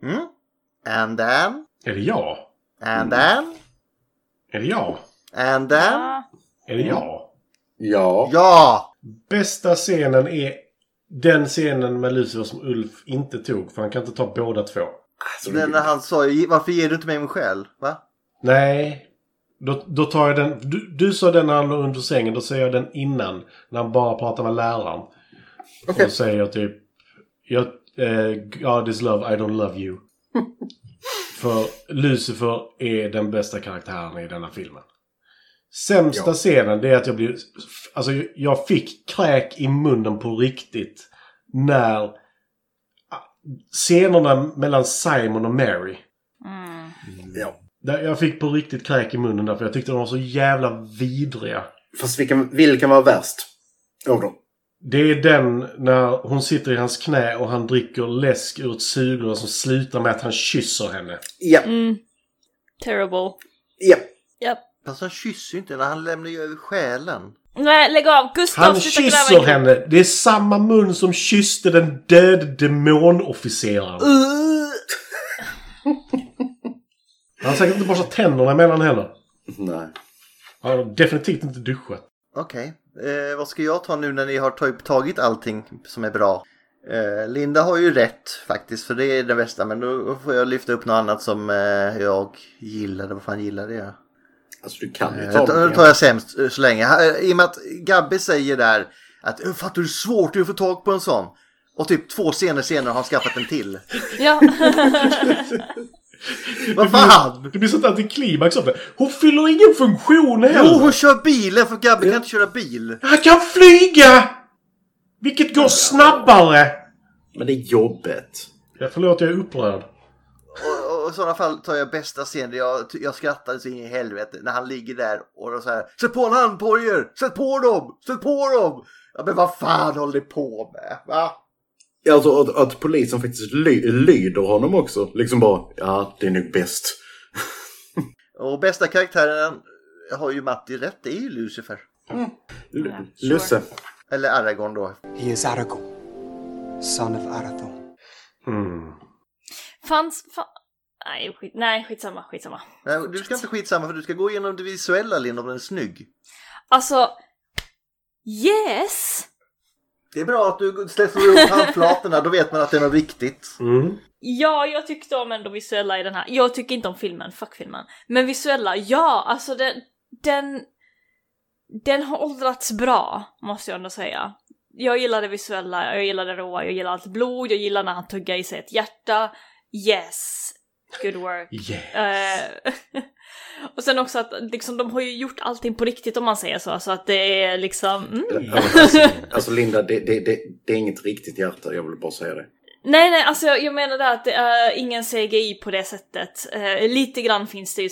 Mm? And then? Är det jag? And then? Är det jag? And then? Är det jag? Ja. Ja! Bästa scenen är den scenen med Lucifer som Ulf inte tog. För han kan inte ta båda två. Alltså, Den när han sa varför ger du inte mig min själ? Va? Nej. Då, då tar jag den... Du, du sa den när han låg under sängen. Då säger jag den innan. När han bara pratar med läraren. Och då säger jag typ... Jag, eh, God is love, I don't love you. [LAUGHS] För Lucifer är den bästa karaktären i denna filmen. Sämsta Ja. scenen det är att jag blir... Alltså jag fick kräk i munnen på riktigt. När... Scenerna mellan Simon och Mary. Ja. Där Jag fick på riktigt kräk i munnen där för jag tyckte de var så jävla vidriga. Fast vilken, vilken var värst? Av dem? Det är den när hon sitter i hans knä och han dricker läsk ur ett sugrör som slutar med att han kysser henne. Ja. Mm. Terrible. Ja. Japp. Fast han kysser ju inte när han lämnar ju över själen. Nej, lägg av! Gustav, Han kysser henne. Det är samma mun som kysste den döde demonofficeraren. Han har säkert inte borstat tänderna emellan heller. Nej. Han har definitivt inte duschat. Okej, eh, vad ska jag ta nu när ni har tagit allting som är bra? Eh, Linda har ju rätt faktiskt, för det är det bästa. Men då får jag lyfta upp något annat som eh, jag gillade. Vad fan gillade jag? Alltså du kan ju Eh, ta dem. Då tar jag sämst eh, så länge. Ha- I och med att Gabby säger där att "Eh, fattar du hur svårt det är att få tag på en sån? Och typ två scener senare har han skaffat en till. Ja. [LAUGHS] [LAUGHS] Vad fan? Det blir sånt antiklimax av det. Hon fyller ingen funktion heller. Jo, hon kör bilen för Gabby kan inte köra bil. Han kan flyga! Vilket går snabbare! Men det är jobbet. Ja, förlåt, jag är upprörd. Och, och i sådana fall tar jag bästa scenen. Jag, jag skrattade så in i helvete när han ligger där och då så här. Sätt på en handbojor! Sätt på dem! Sätt på dem! Ja, men vad fan håller ni på med? Va? Ja, Alltså att, att polisen faktiskt ly, lyder honom också. Liksom bara, ja det är nog bäst. [LAUGHS] Och bästa karaktären har ju Matti rätt. Det är ju Lucifer. L- Lusse. Eller Aragorn då. He is Aragorn, son of Arathorn. Mm. Fanns... Fa nej, skit, nej, skitsamma, skitsamma. Nej, du ska inte skitsamma för du ska gå igenom det visuella Linn om den är snygg. Alltså... Yes! Det är bra att du släpper upp handflatorna, då vet man att det är något riktigt. Mm. Ja, jag tyckte om ändå visuella i den här. Jag tycker inte om filmen, fuck filmen. Men visuella, ja, alltså den... Den, den har åldrats bra, måste jag ändå säga. Jag gillar det visuella, jag gillar det råa, jag gillar allt blod, jag gillar när han tuggar i sig ett hjärta. Yes! Good work. Yes. Eh, [LAUGHS] och sen också att liksom, de har ju gjort allting på riktigt om man säger så, så att det är liksom... Mm. Alltså, alltså Linda, det, det, det, det är inget riktigt hjärta, jag vill bara säga det. Nej, nej, alltså jag, jag menar det att det är ingen CGI på det sättet. Eh, lite grann finns det ju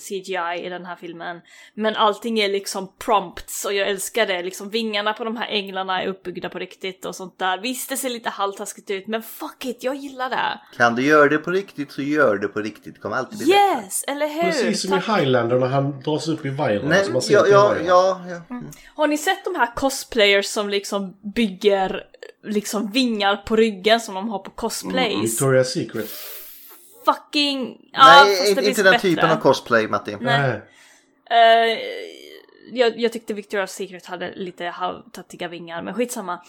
CGI i den här filmen. Men allting är liksom prompts och jag älskar det. Liksom vingarna på de här änglarna är uppbyggda på riktigt och sånt där. Visst, det ser lite halvtaskigt ut, men fuck it, jag gillar det. Kan du göra det på riktigt så gör det på riktigt. Det kommer alltid bli bättre. Yes, eller hur? Precis som Tack. i Highlander när han dras upp i vajern. Nej, så man ser ja, ja, ja, ja. Har ni sett de här cosplayers som liksom bygger liksom vingar på ryggen som de har på cosplays? Victoria's Secret. Fucking... Ja, Nej, fast det inte, den bättre. typen av cosplay Matti. Nej. Eh, jag, jag tyckte Victoria's Secret hade lite halvtattiga vingar, men skitsamma.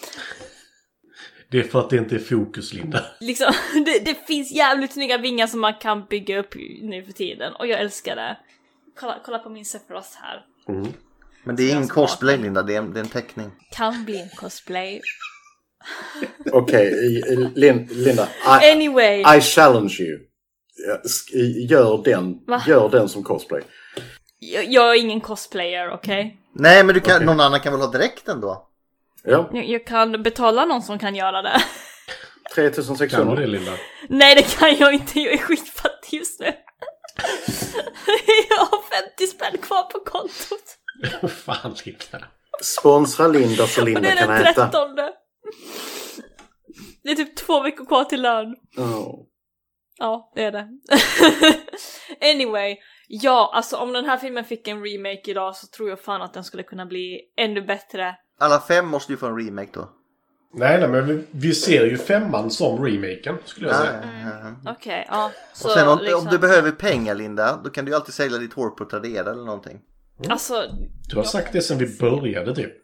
Det är för att det inte är fokus, Linda. Liksom, [LAUGHS] det, det finns jävligt snygga vingar som man kan bygga upp nu för tiden, och jag älskar det. Kolla, kolla på min Sephiroth här. Men det är ingen cosplay Linda, det är en, det är en teckning. Kan bli en cosplay. Okej, Lin, Linda. I, Anyway. I challenge you. Gör den, Va? gör den som cosplay. Jag, jag är ingen cosplayer, okej? Nej, men du kan, någon annan kan väl ha dräkten då? Ja, Jag, jag kan betala någon som kan göra det. 3600. Kan du det, Linda? Nej, det kan jag inte. Jag är skitfattig just nu. [LAUGHS] jag har 50 spänn kvar på kontot. Fan, Linda. Sponsra Linda så Och Linda det är kan den äta. 13. Det är typ två veckor kvar till lön. Oh. Ja, det är det. [LAUGHS] anyway, ja, alltså om den här filmen fick en remake idag så tror jag fan att den skulle kunna bli ännu bättre. Alla fem måste ju få en remake då. Nej, nej, men vi, vi ser ju femman som remaken, skulle jag Ja, säga. ja, ja. Okej, ja. Så Och sen om, liksom, om du behöver pengar Linda, då kan du ju alltid sälja ditt hår på Tradera eller någonting. Alltså, Du har sagt det sen vi började, typ. [LAUGHS]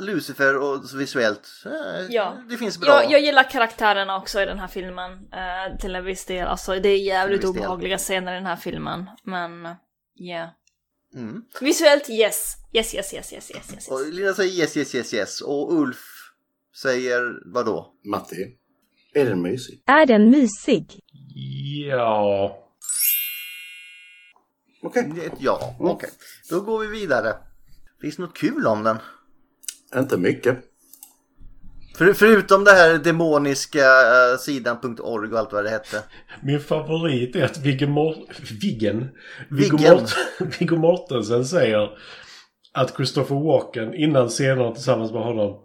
Lucifer och visuellt. eh, Ja. Det finns bra. Jag, jag gillar karaktärerna också i den här filmen eh, till en viss del. Alltså det är jävligt obehagliga scener i den här filmen. Men, yeah. Mm. Visuellt, yes. Yes, yes, yes, yes, yes, yes. Och Linda säger yes, yes, yes, yes. Och Ulf säger vad då? Matti, är den mysig? Är den mysig? Ja. Okej. Ett ja. Okej. Då går vi vidare. Finns det något kul om den? Inte mycket. För, förutom det här demoniska uh, sidan.org och allt vad det hette. Min favorit är att Viggo, Mor- Viggen, Viggo, Viggen. Mort- [LAUGHS] Viggo Mortensen säger att Christopher Walken innan scenerna tillsammans med honom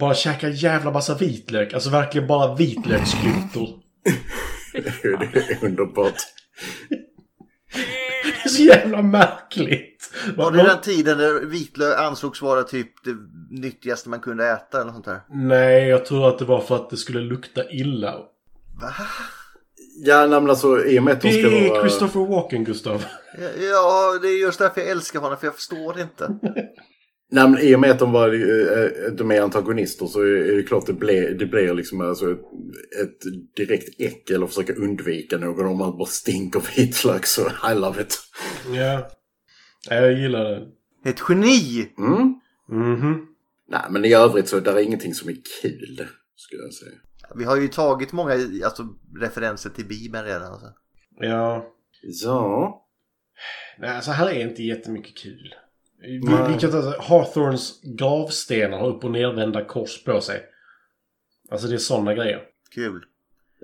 bara käkar jävla massa vitlök. Alltså verkligen bara vitlöksklyftor. [LAUGHS] det är underbart. Det är så jävla märkligt. Var det den tiden där vitlök ansågs vara typ det nyttigaste man kunde äta eller sånt där? Nej, jag tror att det var för att det skulle lukta illa. Ja, nej, men alltså i och med att Det ska är vara... Christopher Walken, Gustav. Ja, det är just därför jag älskar honom för jag förstår inte. [LAUGHS] Nej, men i och med att de, var, eh, de är antagonister så är det klart det blir, det blir liksom alltså ett, ett direkt äckel att försöka undvika någon om man bara stinker vitlök så I love it. Ja. Jag gillar det. Ett geni! Mm. Mhm. Nej, men i övrigt så är det ingenting som är kul, skulle jag säga. Vi har ju tagit många alltså, referenser till Bibeln redan. Alltså. Ja. Ja. Nej, så här är inte jättemycket kul. Vi, Nej. vi kan ta Hawthorns gravstenar har upp och nervända kors på sig. Alltså det är sådana grejer. Kul.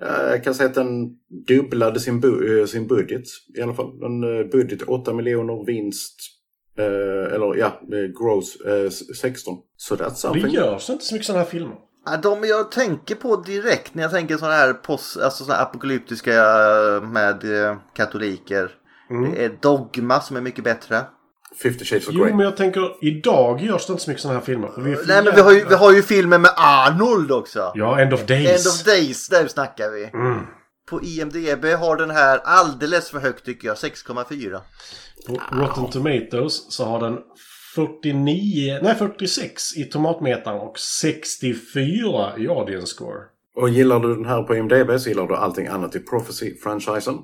Jag kan säga att den dubblade sin, bu- eh, sin budget i alla fall. En eh, budget 8 miljoner, vinst, eh, eller ja, eh, gross eh, s- 16. Så that's Det something. görs inte så mycket sådana här filmer. Ja, De jag tänker på direkt när jag tänker sådana här post, alltså såna här apokalyptiska med katoliker. Det är Dogma som är mycket bättre. 50 shades of Jo, Grey. men jag tänker idag görs det inte så mycket sådana här filmer. Vi Nej men vi har, ju, vi har ju filmen med Arnold också. Ja, End of Days. End of Days, där snackar vi. Mm. På IMDB har den här alldeles för högt tycker jag, 6,4. På Rotten Tomatoes så har den 49, nej 46 i tomatmetaren och 64 i audience score. Och gillar du den här på IMDB så gillar du allting annat i Prophecy-franchisen.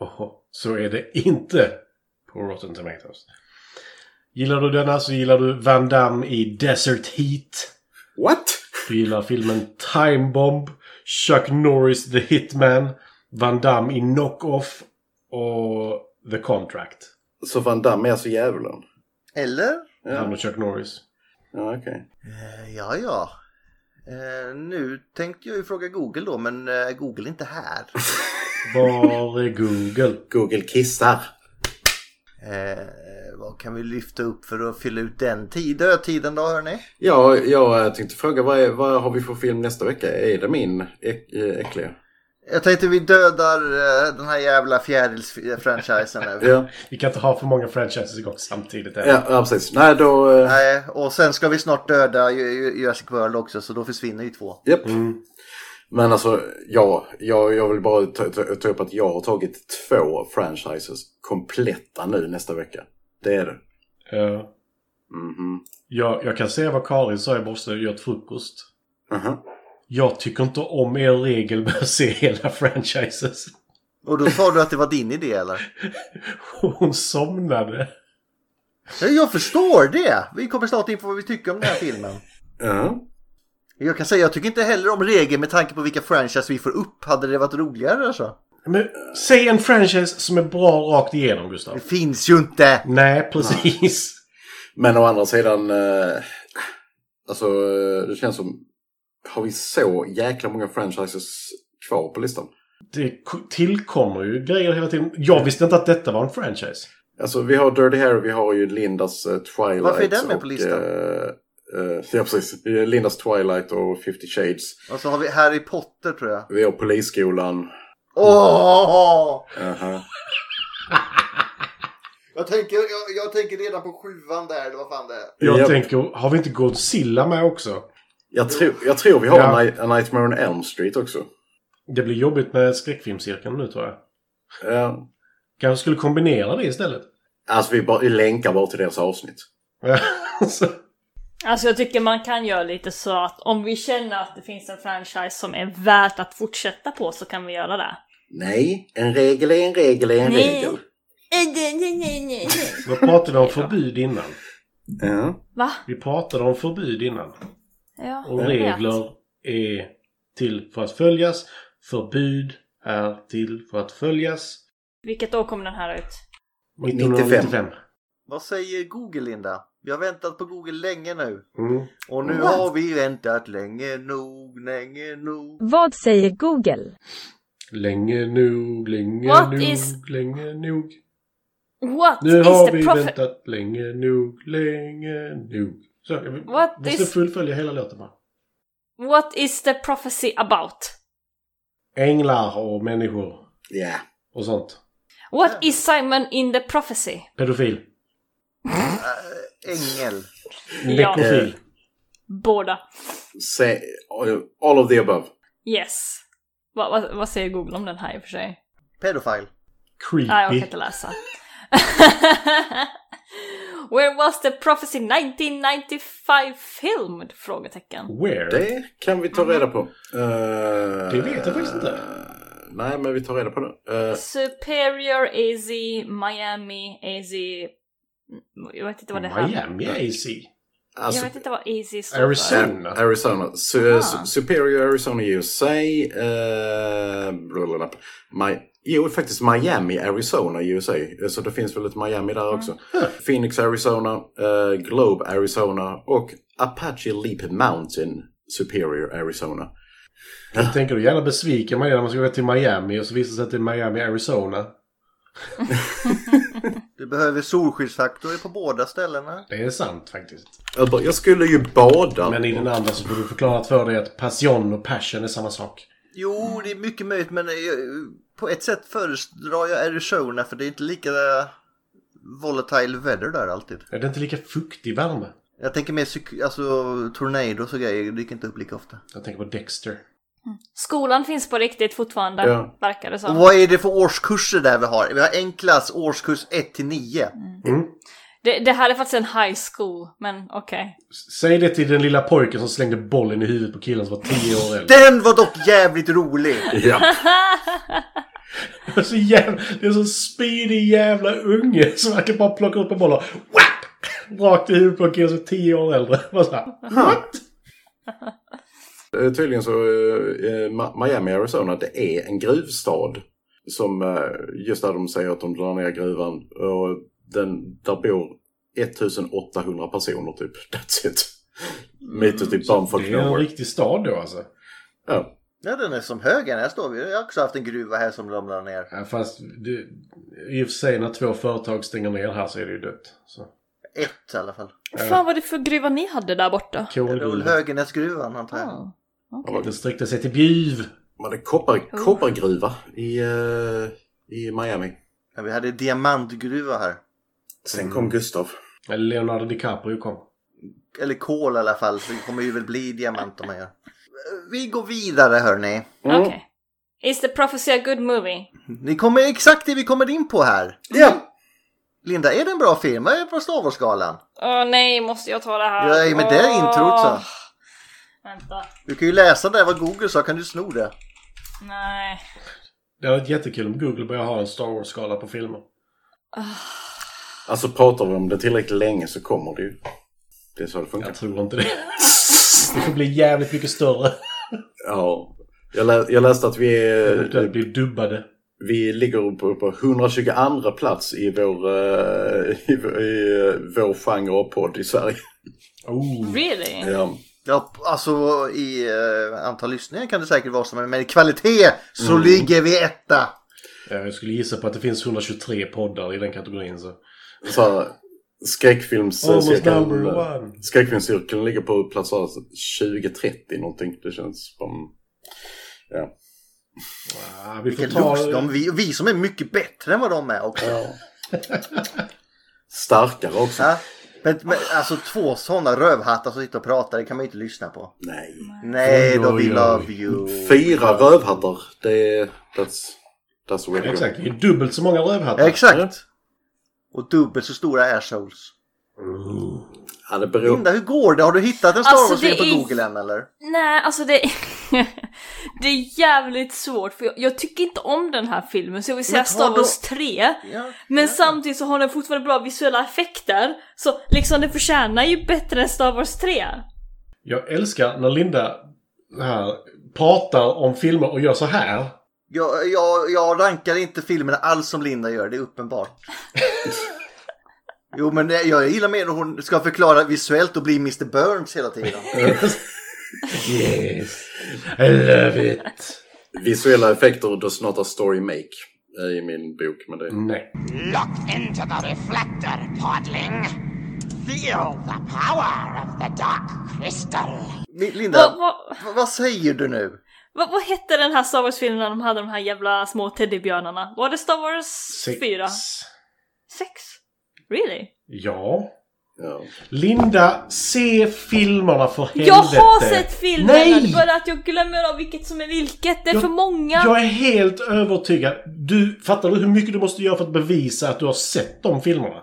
Oho, så är det inte på Rotten Tomatoes. Gillar du denna så gillar du Van Damme i Desert Heat. What? Du gillar filmen Time Bomb, Chuck Norris The Hitman, Van Damme i Knock-Off och The Contract. Så Van Damme är alltså djävulen? Eller? Han och Chuck Norris. Ja, okej. Eh, Ja, ja. Eh, nu tänkte jag ju fråga Google då, men eh, Google är inte här. [LAUGHS] Var är Google? Google kissar. Eh, vad kan vi lyfta upp för att fylla ut den tid, dödtiden då, hörni? Ja, jag tänkte fråga vad, är, vad har vi för film nästa vecka? Är det min äck, äh, äckliga? Jag tänkte vi dödar eh, den här jävla fjärilsfranchisen nu. [LAUGHS] Ja. Vi kan inte ha för många franchises igång samtidigt. än. Ja, ja precis. Nej, då... eh, Nej, och sen ska vi snart döda Ju- Ju- Jurassic World också, så då försvinner ju två. Japp. Men alltså, ja, jag, jag vill bara ta, ta, ta upp att jag har tagit två franchises kompletta nu nästa vecka. Det är det. Ja. Mhm. jag, jag kan säga vad Karin sa jag åt frukost. Aha. Jag tycker inte om er regel med att se hela franchises. Och då sa du att det var din idé eller? Hon somnade. Ja, jag förstår det! Vi kommer snart in på vad vi tycker om den här filmen. Ja. Jag kan säga, jag tycker inte heller om regeln med tanke på vilka franchise vi får upp. Hade det varit roligare alltså? Men säg en franchise som är bra rakt igenom, Gustav. Det finns ju inte! Nej, precis. Men å andra sidan, eh, alltså eh, det känns som, har vi så jäkla många franchises kvar på listan? Det tillkommer ju grejer hela tiden. Jag visste inte att detta var en franchise. Alltså vi har Dirty Harry, vi har ju Lindas uh, Twilight. Varför är den med och, på listan? eh, eh, [LAUGHS] ja precis, Lindas Twilight och 50 Shades. Och så har vi Harry Potter tror jag. Vi har Polisskolan. Åh! [LAUGHS] Jag tänker, jag, jag tänker redan på sjuan där, eller vad fan det är. Jag Japp. tänker, har vi inte Godzilla med också? Jag, tror, jag tror vi har Ja. A Night- A Nightmare on Elm Street också. Det blir jobbigt med skräckfilmscirkeln nu tror jag. Ja. Kanske skulle kombinera det istället. Alltså vi, bara, vi länkar bara till deras avsnitt. Ja, [LAUGHS] så- Alltså jag tycker man kan göra lite så att om vi känner att det finns en franchise som är värt att fortsätta på så kan vi göra det. Nej, en regel är en regel är en Nej. regel. Vad pratade vi om förbud innan? Ja. Va? Vi pratade om förbud innan. Ja, Och regler är till för att följas. Förbud är till för att följas. Vilket år kom den här ut? 1995. Vad säger Google Linda? Vi har väntat på Google länge nu. Mm. Och nu What? har vi väntat länge nog, länge nog. Vad säger Google? Länge nog, länge What nog, is- länge nog. What Nu is har the vi prophet? väntat länge nog, länge nog. Så, jag What måste is- fullfölja hela låten bara. What is the prophecy about? Änglar och människor Ja. och sånt. What is Simon in the prophecy? Pedofil. Ängel. Nekrofil. Båda. Say, all of the above. Yes. Va, va, vad säger Google om den här i och för sig? Pedofile. Creepy. Nej, jag orkar inte läsa. [LAUGHS] Where was the prophecy 1995 filmed? Frågetecken. Where? Det kan vi ta reda på. Eh, Det vet jag faktiskt inte. Nej, men vi tar reda på det. Eh, Superior, AZ, Miami, AZ... Jag vet inte vad det här... Miami AC. Alltså, Jag vet inte vad AZ står för. Arizona. Eh, Arizona. Su- Ah. Su- Superior Arizona USA. Uh, blablabla. My, jo, faktiskt Miami Arizona USA. Eh, Så det finns väl ett Miami där också. Phoenix Arizona. eh, Globe Arizona. Och Apache Leap Mountain Superior Arizona. Jag tänker du jävla besviken man är när man ska gå till Miami och så visar det sig att det är Miami, Arizona. [LAUGHS] Du behöver solskyddsfaktor på båda ställena. Det är sant faktiskt. Jag bara, Jag skulle ju bada. Men i den andra så får du förklarat för dig att passion och passion är samma sak. Jo, det är mycket möjligt men eh, på ett sätt föredrar jag Arizona för det är inte lika volatile weather där alltid. Är det inte lika fuktig värme? Jag tänker mer alltså, tornados och grejer, det dyker inte upp lika ofta. Jag tänker på Dexter. Skolan finns på riktigt fortfarande, Ja. verkar det Och som. vad är det för årskurser där vi har? Vi har en klass, årskurs 1 till 9. Mm. Det, det här är faktiskt en high school, men okej. Säg det till den lilla pojken som slängde bollen i huvudet på killen som var 10 år äldre. Den var dock jävligt rolig! [LAUGHS] Ja. Det är så jävla, det är så speedy jävla unge som verkar bara plocka upp en boll och! Rakt i huvudet på en kille som är 10 år äldre. Bara så här, What? Eh, Tydligen så eh, Ma- Miami, Arizona, det är en gruvstad. Som eh, just där de säger att de drar ner gruvan. Och den, där bor 1800 personer typ. [LAUGHS] That's it. Mitt ute i bumfuck Det är en riktig stad då alltså. Ja. Ja, den är som högen. Här står vi. Jag har också haft en gruva här som ramlar ner. Ja, fast det, i och för sig när två företag stänger ner här så är det ju dött. Så. Ett i alla fall. Vad fan var det för gruva ni hade där borta? Höganäsgruvan antar jag. Ah. Det sträckte sig till Bjuv. Var det koppar, koppargruva i, eh, i Miami? Ja, vi hade diamantgruva här. Sen kom Gustav. Eller Leonardo DiCaprio kom. Eller kol i alla fall. Så det kommer ju väl bli diamant om man gör. Vi går vidare hörni. Okej. Is the prophecy a good movie? Ni kommer exakt det vi kommer in på här. Ja. Linda, är det en bra film? Vad är det på Star Wars-skalan? Åh nej, måste jag ta det här? Ja, men det är introt så. Vänta. Du kan ju läsa där vad Google sa, kan du sno det? Nej. Det hade varit jättekul om Google börjar ha en Star Wars-skala på filmer. Alltså pratar vi om det tillräckligt länge så kommer det ju. Det är så det funkar. Jag tror inte det. Det får bli jävligt mycket större. Ja. Jag, lä- jag läste att vi är... Eventuellt blir dubbade. Vi ligger på, på 122 plats i vår, eh, i, i eh, vår genre av podd i Sverige. Oh. Really? Ja. Ja, alltså i uh, antal lyssningar kan det säkert vara så, men i kvalitet så ligger vi etta. Ja, Jag skulle gissa på att det finns 123 poddar i den kategorin. Så. Så skräckfilmscirkeln, skräckfilmscirkeln ligger på plats 20-30 någonting. Det känns som... Ja. Ah, vi Vilken ta... lux, de, vi, vi som är mycket bättre än vad de är också. ja. Starkare också. Ja, men, men alltså två sådana rövhattar som sitter och pratar, det kan man ju inte lyssna på. Nej. Nej, då Oj, we love you. Fyra rövhattar. Det är... That's, that's. Exakt, det är dubbelt så många rövhattar. Ja, exakt. Och dubbelt så stora assholes. Ja, det beror... Linda, hur går det? Har du hittat en Star Alltså, Wars-film på är- Google än eller? Nej, alltså det... [LAUGHS] det är jävligt svårt för jag, jag tycker inte om den här filmen så jag vill säga Star då- Wars 3. Men samtidigt så har den fortfarande bra visuella effekter. Så liksom den förtjänar ju bättre än Star Wars 3. Jag älskar när Linda här, pratar om filmer och gör så här. Jag, jag, jag rankar inte filmerna alls som Linda gör, det är uppenbart. [LAUGHS] Jo men det- jag gillar mer när hon ska förklara visuellt och bli Mr Burns hela tiden. [LAUGHS] yes, I love it. Visuella effekter does not a story make. är I min bok. Men det... Nej. Look into the reflector, podling. Feel the power of the dark crystal. Linda, Vad- vad- v- vad säger du nu? Vad, vad hette den här Star Wars-filmen när de hade de här jävla små teddybjörnarna? Var det Star Wars Sex. 4? Sex? Really? Ja. Ja. Linda, se filmerna för helvete. Jag har sett filmerna, Nej! bara att jag glömmer av vilket som är vilket. Det är Jag- för många. Jag är helt övertygad. Du, fattar du hur mycket du måste göra för att bevisa att du har sett de filmerna? [LAUGHS]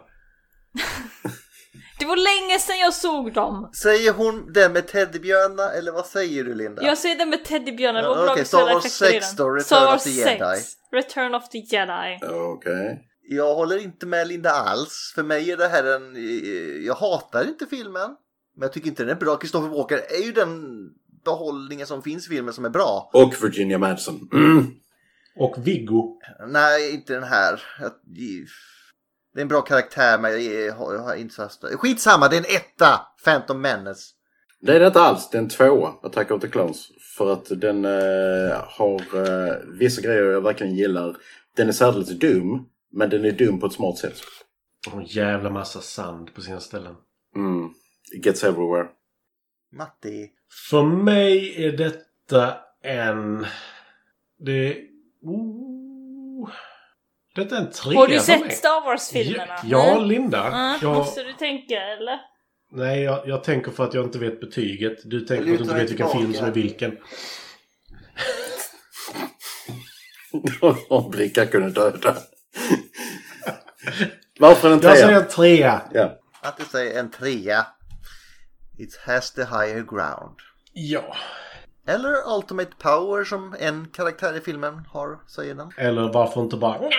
Det var länge sedan jag såg dem. Säger hon det med teddybjörnar eller vad säger du Linda? Jag ser det med teddybjörnar, Ja, okej, Star Wars effekter i 6 den. då, Return Star of Wars the 6. Jedi. Return of the Jedi. Okej. Jag håller inte med Linda alls. För mig är det här en... Jag hatar inte filmen. Men jag tycker inte den är bra. Christopher Walker är ju den behållningen som finns i filmen som är bra. Och Virginia Madsen. Mm. Och Viggo. Nej, inte den här. Jag- Det är en bra karaktär men jag har, jag har inte så här... Skitsamma, det är en etta! Phantom Menace. Det är det inte alls. Det är en tvåa, Attack of the Clones. För att den eh, har eh, vissa grejer jag verkligen gillar. Den är särskilt dum, men den är dum på ett smart sätt. Och en jävla massa sand på sina ställen. Mm. It gets everywhere. Matti. För mig är detta en... Det... Oh. Detta är en trea Har du sett Star Wars-filmerna? Ja. Linda. Mm, Jag- Måste du tänka eller? Nej, jag, jag tänker för att jag inte vet betyget. Du tänker för att du inte vet vilken film som är vilken. [LAUGHS] Om blickar kunde döda. Varför en Jag säger trea? en trea. Ja. Matti säger en trea. It has the higher ground. Ja. Eller Ultimate Power som en karaktär i filmen har, säger den. Eller varför inte bara... [LAUGHS]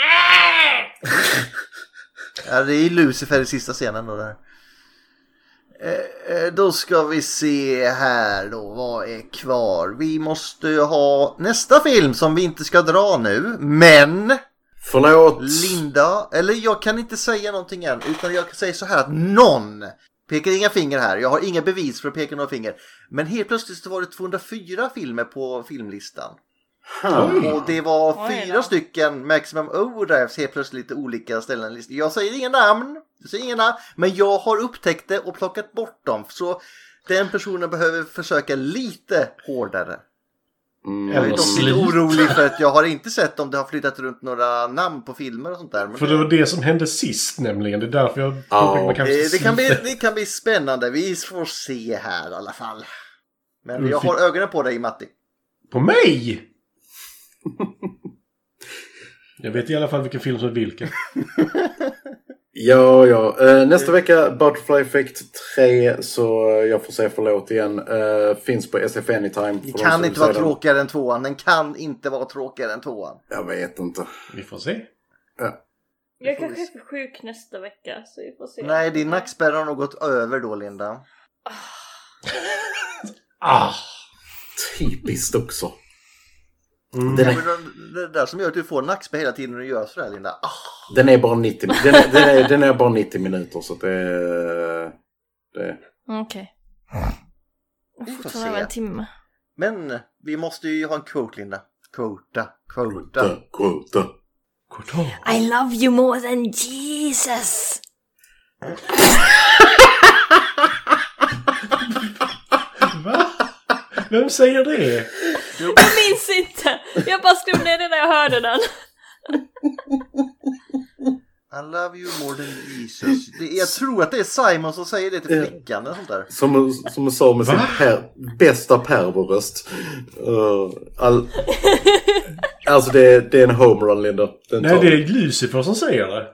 Ja, det är Lucifer i sista scenen då där. Eh, eh, då ska vi se här då, vad är kvar? Vi måste ju ha nästa film som vi inte ska dra nu, men Förlåt. Linda, eller jag kan inte säga någonting än, utan jag kan säga så här att någon pekar inga finger här, jag har inga bevis för att peka några finger, men helt plötsligt så var det 204 filmer på filmlistan. Och det var Oj fyra stycken Maximum Overdrives helt plötsligt lite olika ställen. Jag säger inga namn, jag säger inga namn, men jag har upptäckt det och plockat bort dem. Så den personen behöver försöka lite hårdare. Mm. Jag är dock lite orolig för att jag har inte sett om det har flyttat runt några namn på filmer och sånt där. Men För det var det som hände sist nämligen. Det är därför jag Ja. kanske det, det, kan bli, det kan bli spännande. Vi får se här i alla fall. Men jag fick- har ögonen på dig Matti. På mig! [LAUGHS] jag vet i alla fall vilken film som är vilken. [LAUGHS] Ja, ja. Eh, nästa vecka Butterfly Effect 3. Så jag får säga förlåt igen. Eh, finns på SF Anytime. Det kan inte vara tråkigare än tvåan. Den kan inte vara tråkigare än tvåan. Jag vet inte. Vi får se. Jag kanske är sjuk nästa vecka så vi får se. Nej, din nackspärr har nog gått över då Linda. Ah! Typiskt också. Mm. Den, Det är, är det där som gör att du får nackspärr hela tiden när du gör sådär Linda. Ah, den är bara 90 den är, den, är, den är bara 90 minuter så det är... Det, Okej. Jag Vi får får fortfarande över en timme. Men vi måste ju ha en quote Linda. Quota, quota. quota, quota. I love you more than Jesus! Va? Vem säger det? Jag minns inte! Jag bara skrev ner det när jag hörde den. I love you more than Jesus. Det, jag tror att det är Simon som säger det till flickan eller sånt där. Som, som sa med sin per, bästa pervoröst. Uh, all, alltså det, är- det är en homerun Linda. Den Nej, tar- det är Lucifer som säger det.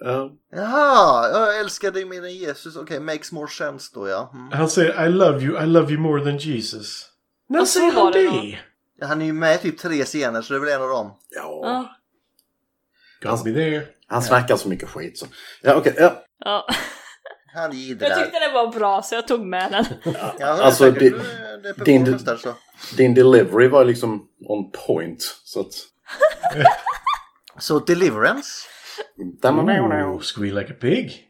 Ja. Jaha, jag älskar dig mer än Jesus. Okej, makes more sense då ja. Mm. Han säger I love you, I love you more than Jesus. När Ja, så säger han det det? Ja, Han är ju med i typ tre scener så det är väl en av dem. Ja. Got me there. Han snackar så mycket skit så. Ja, okej. ja. ja. Han Jag tyckte det var bra så jag tog med den. Ja, Alltså, säkert, det- det är din- performance där så. Din delivery var liksom on point. Så att... Så Deliverance. Ooh, squeal like a pig.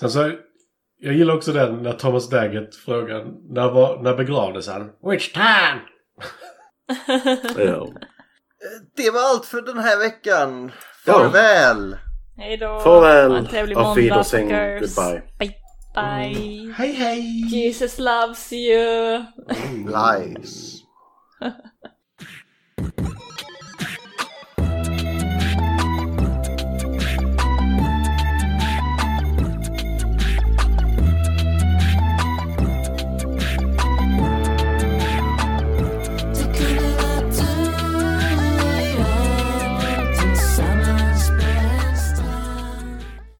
Sen så, jag gillar också den när Thomas Daggett frågar när, var, när begravdes han? Which time? [LAUGHS] Ja. Det var allt för den här veckan. Ja. Farväl! Hej då. Farväl. Trevlig Auf måndag, Wiedersehen. fuckers. Goodbye. Bye. Bye. Hej hej! Jesus loves you. Lies. [LAUGHS]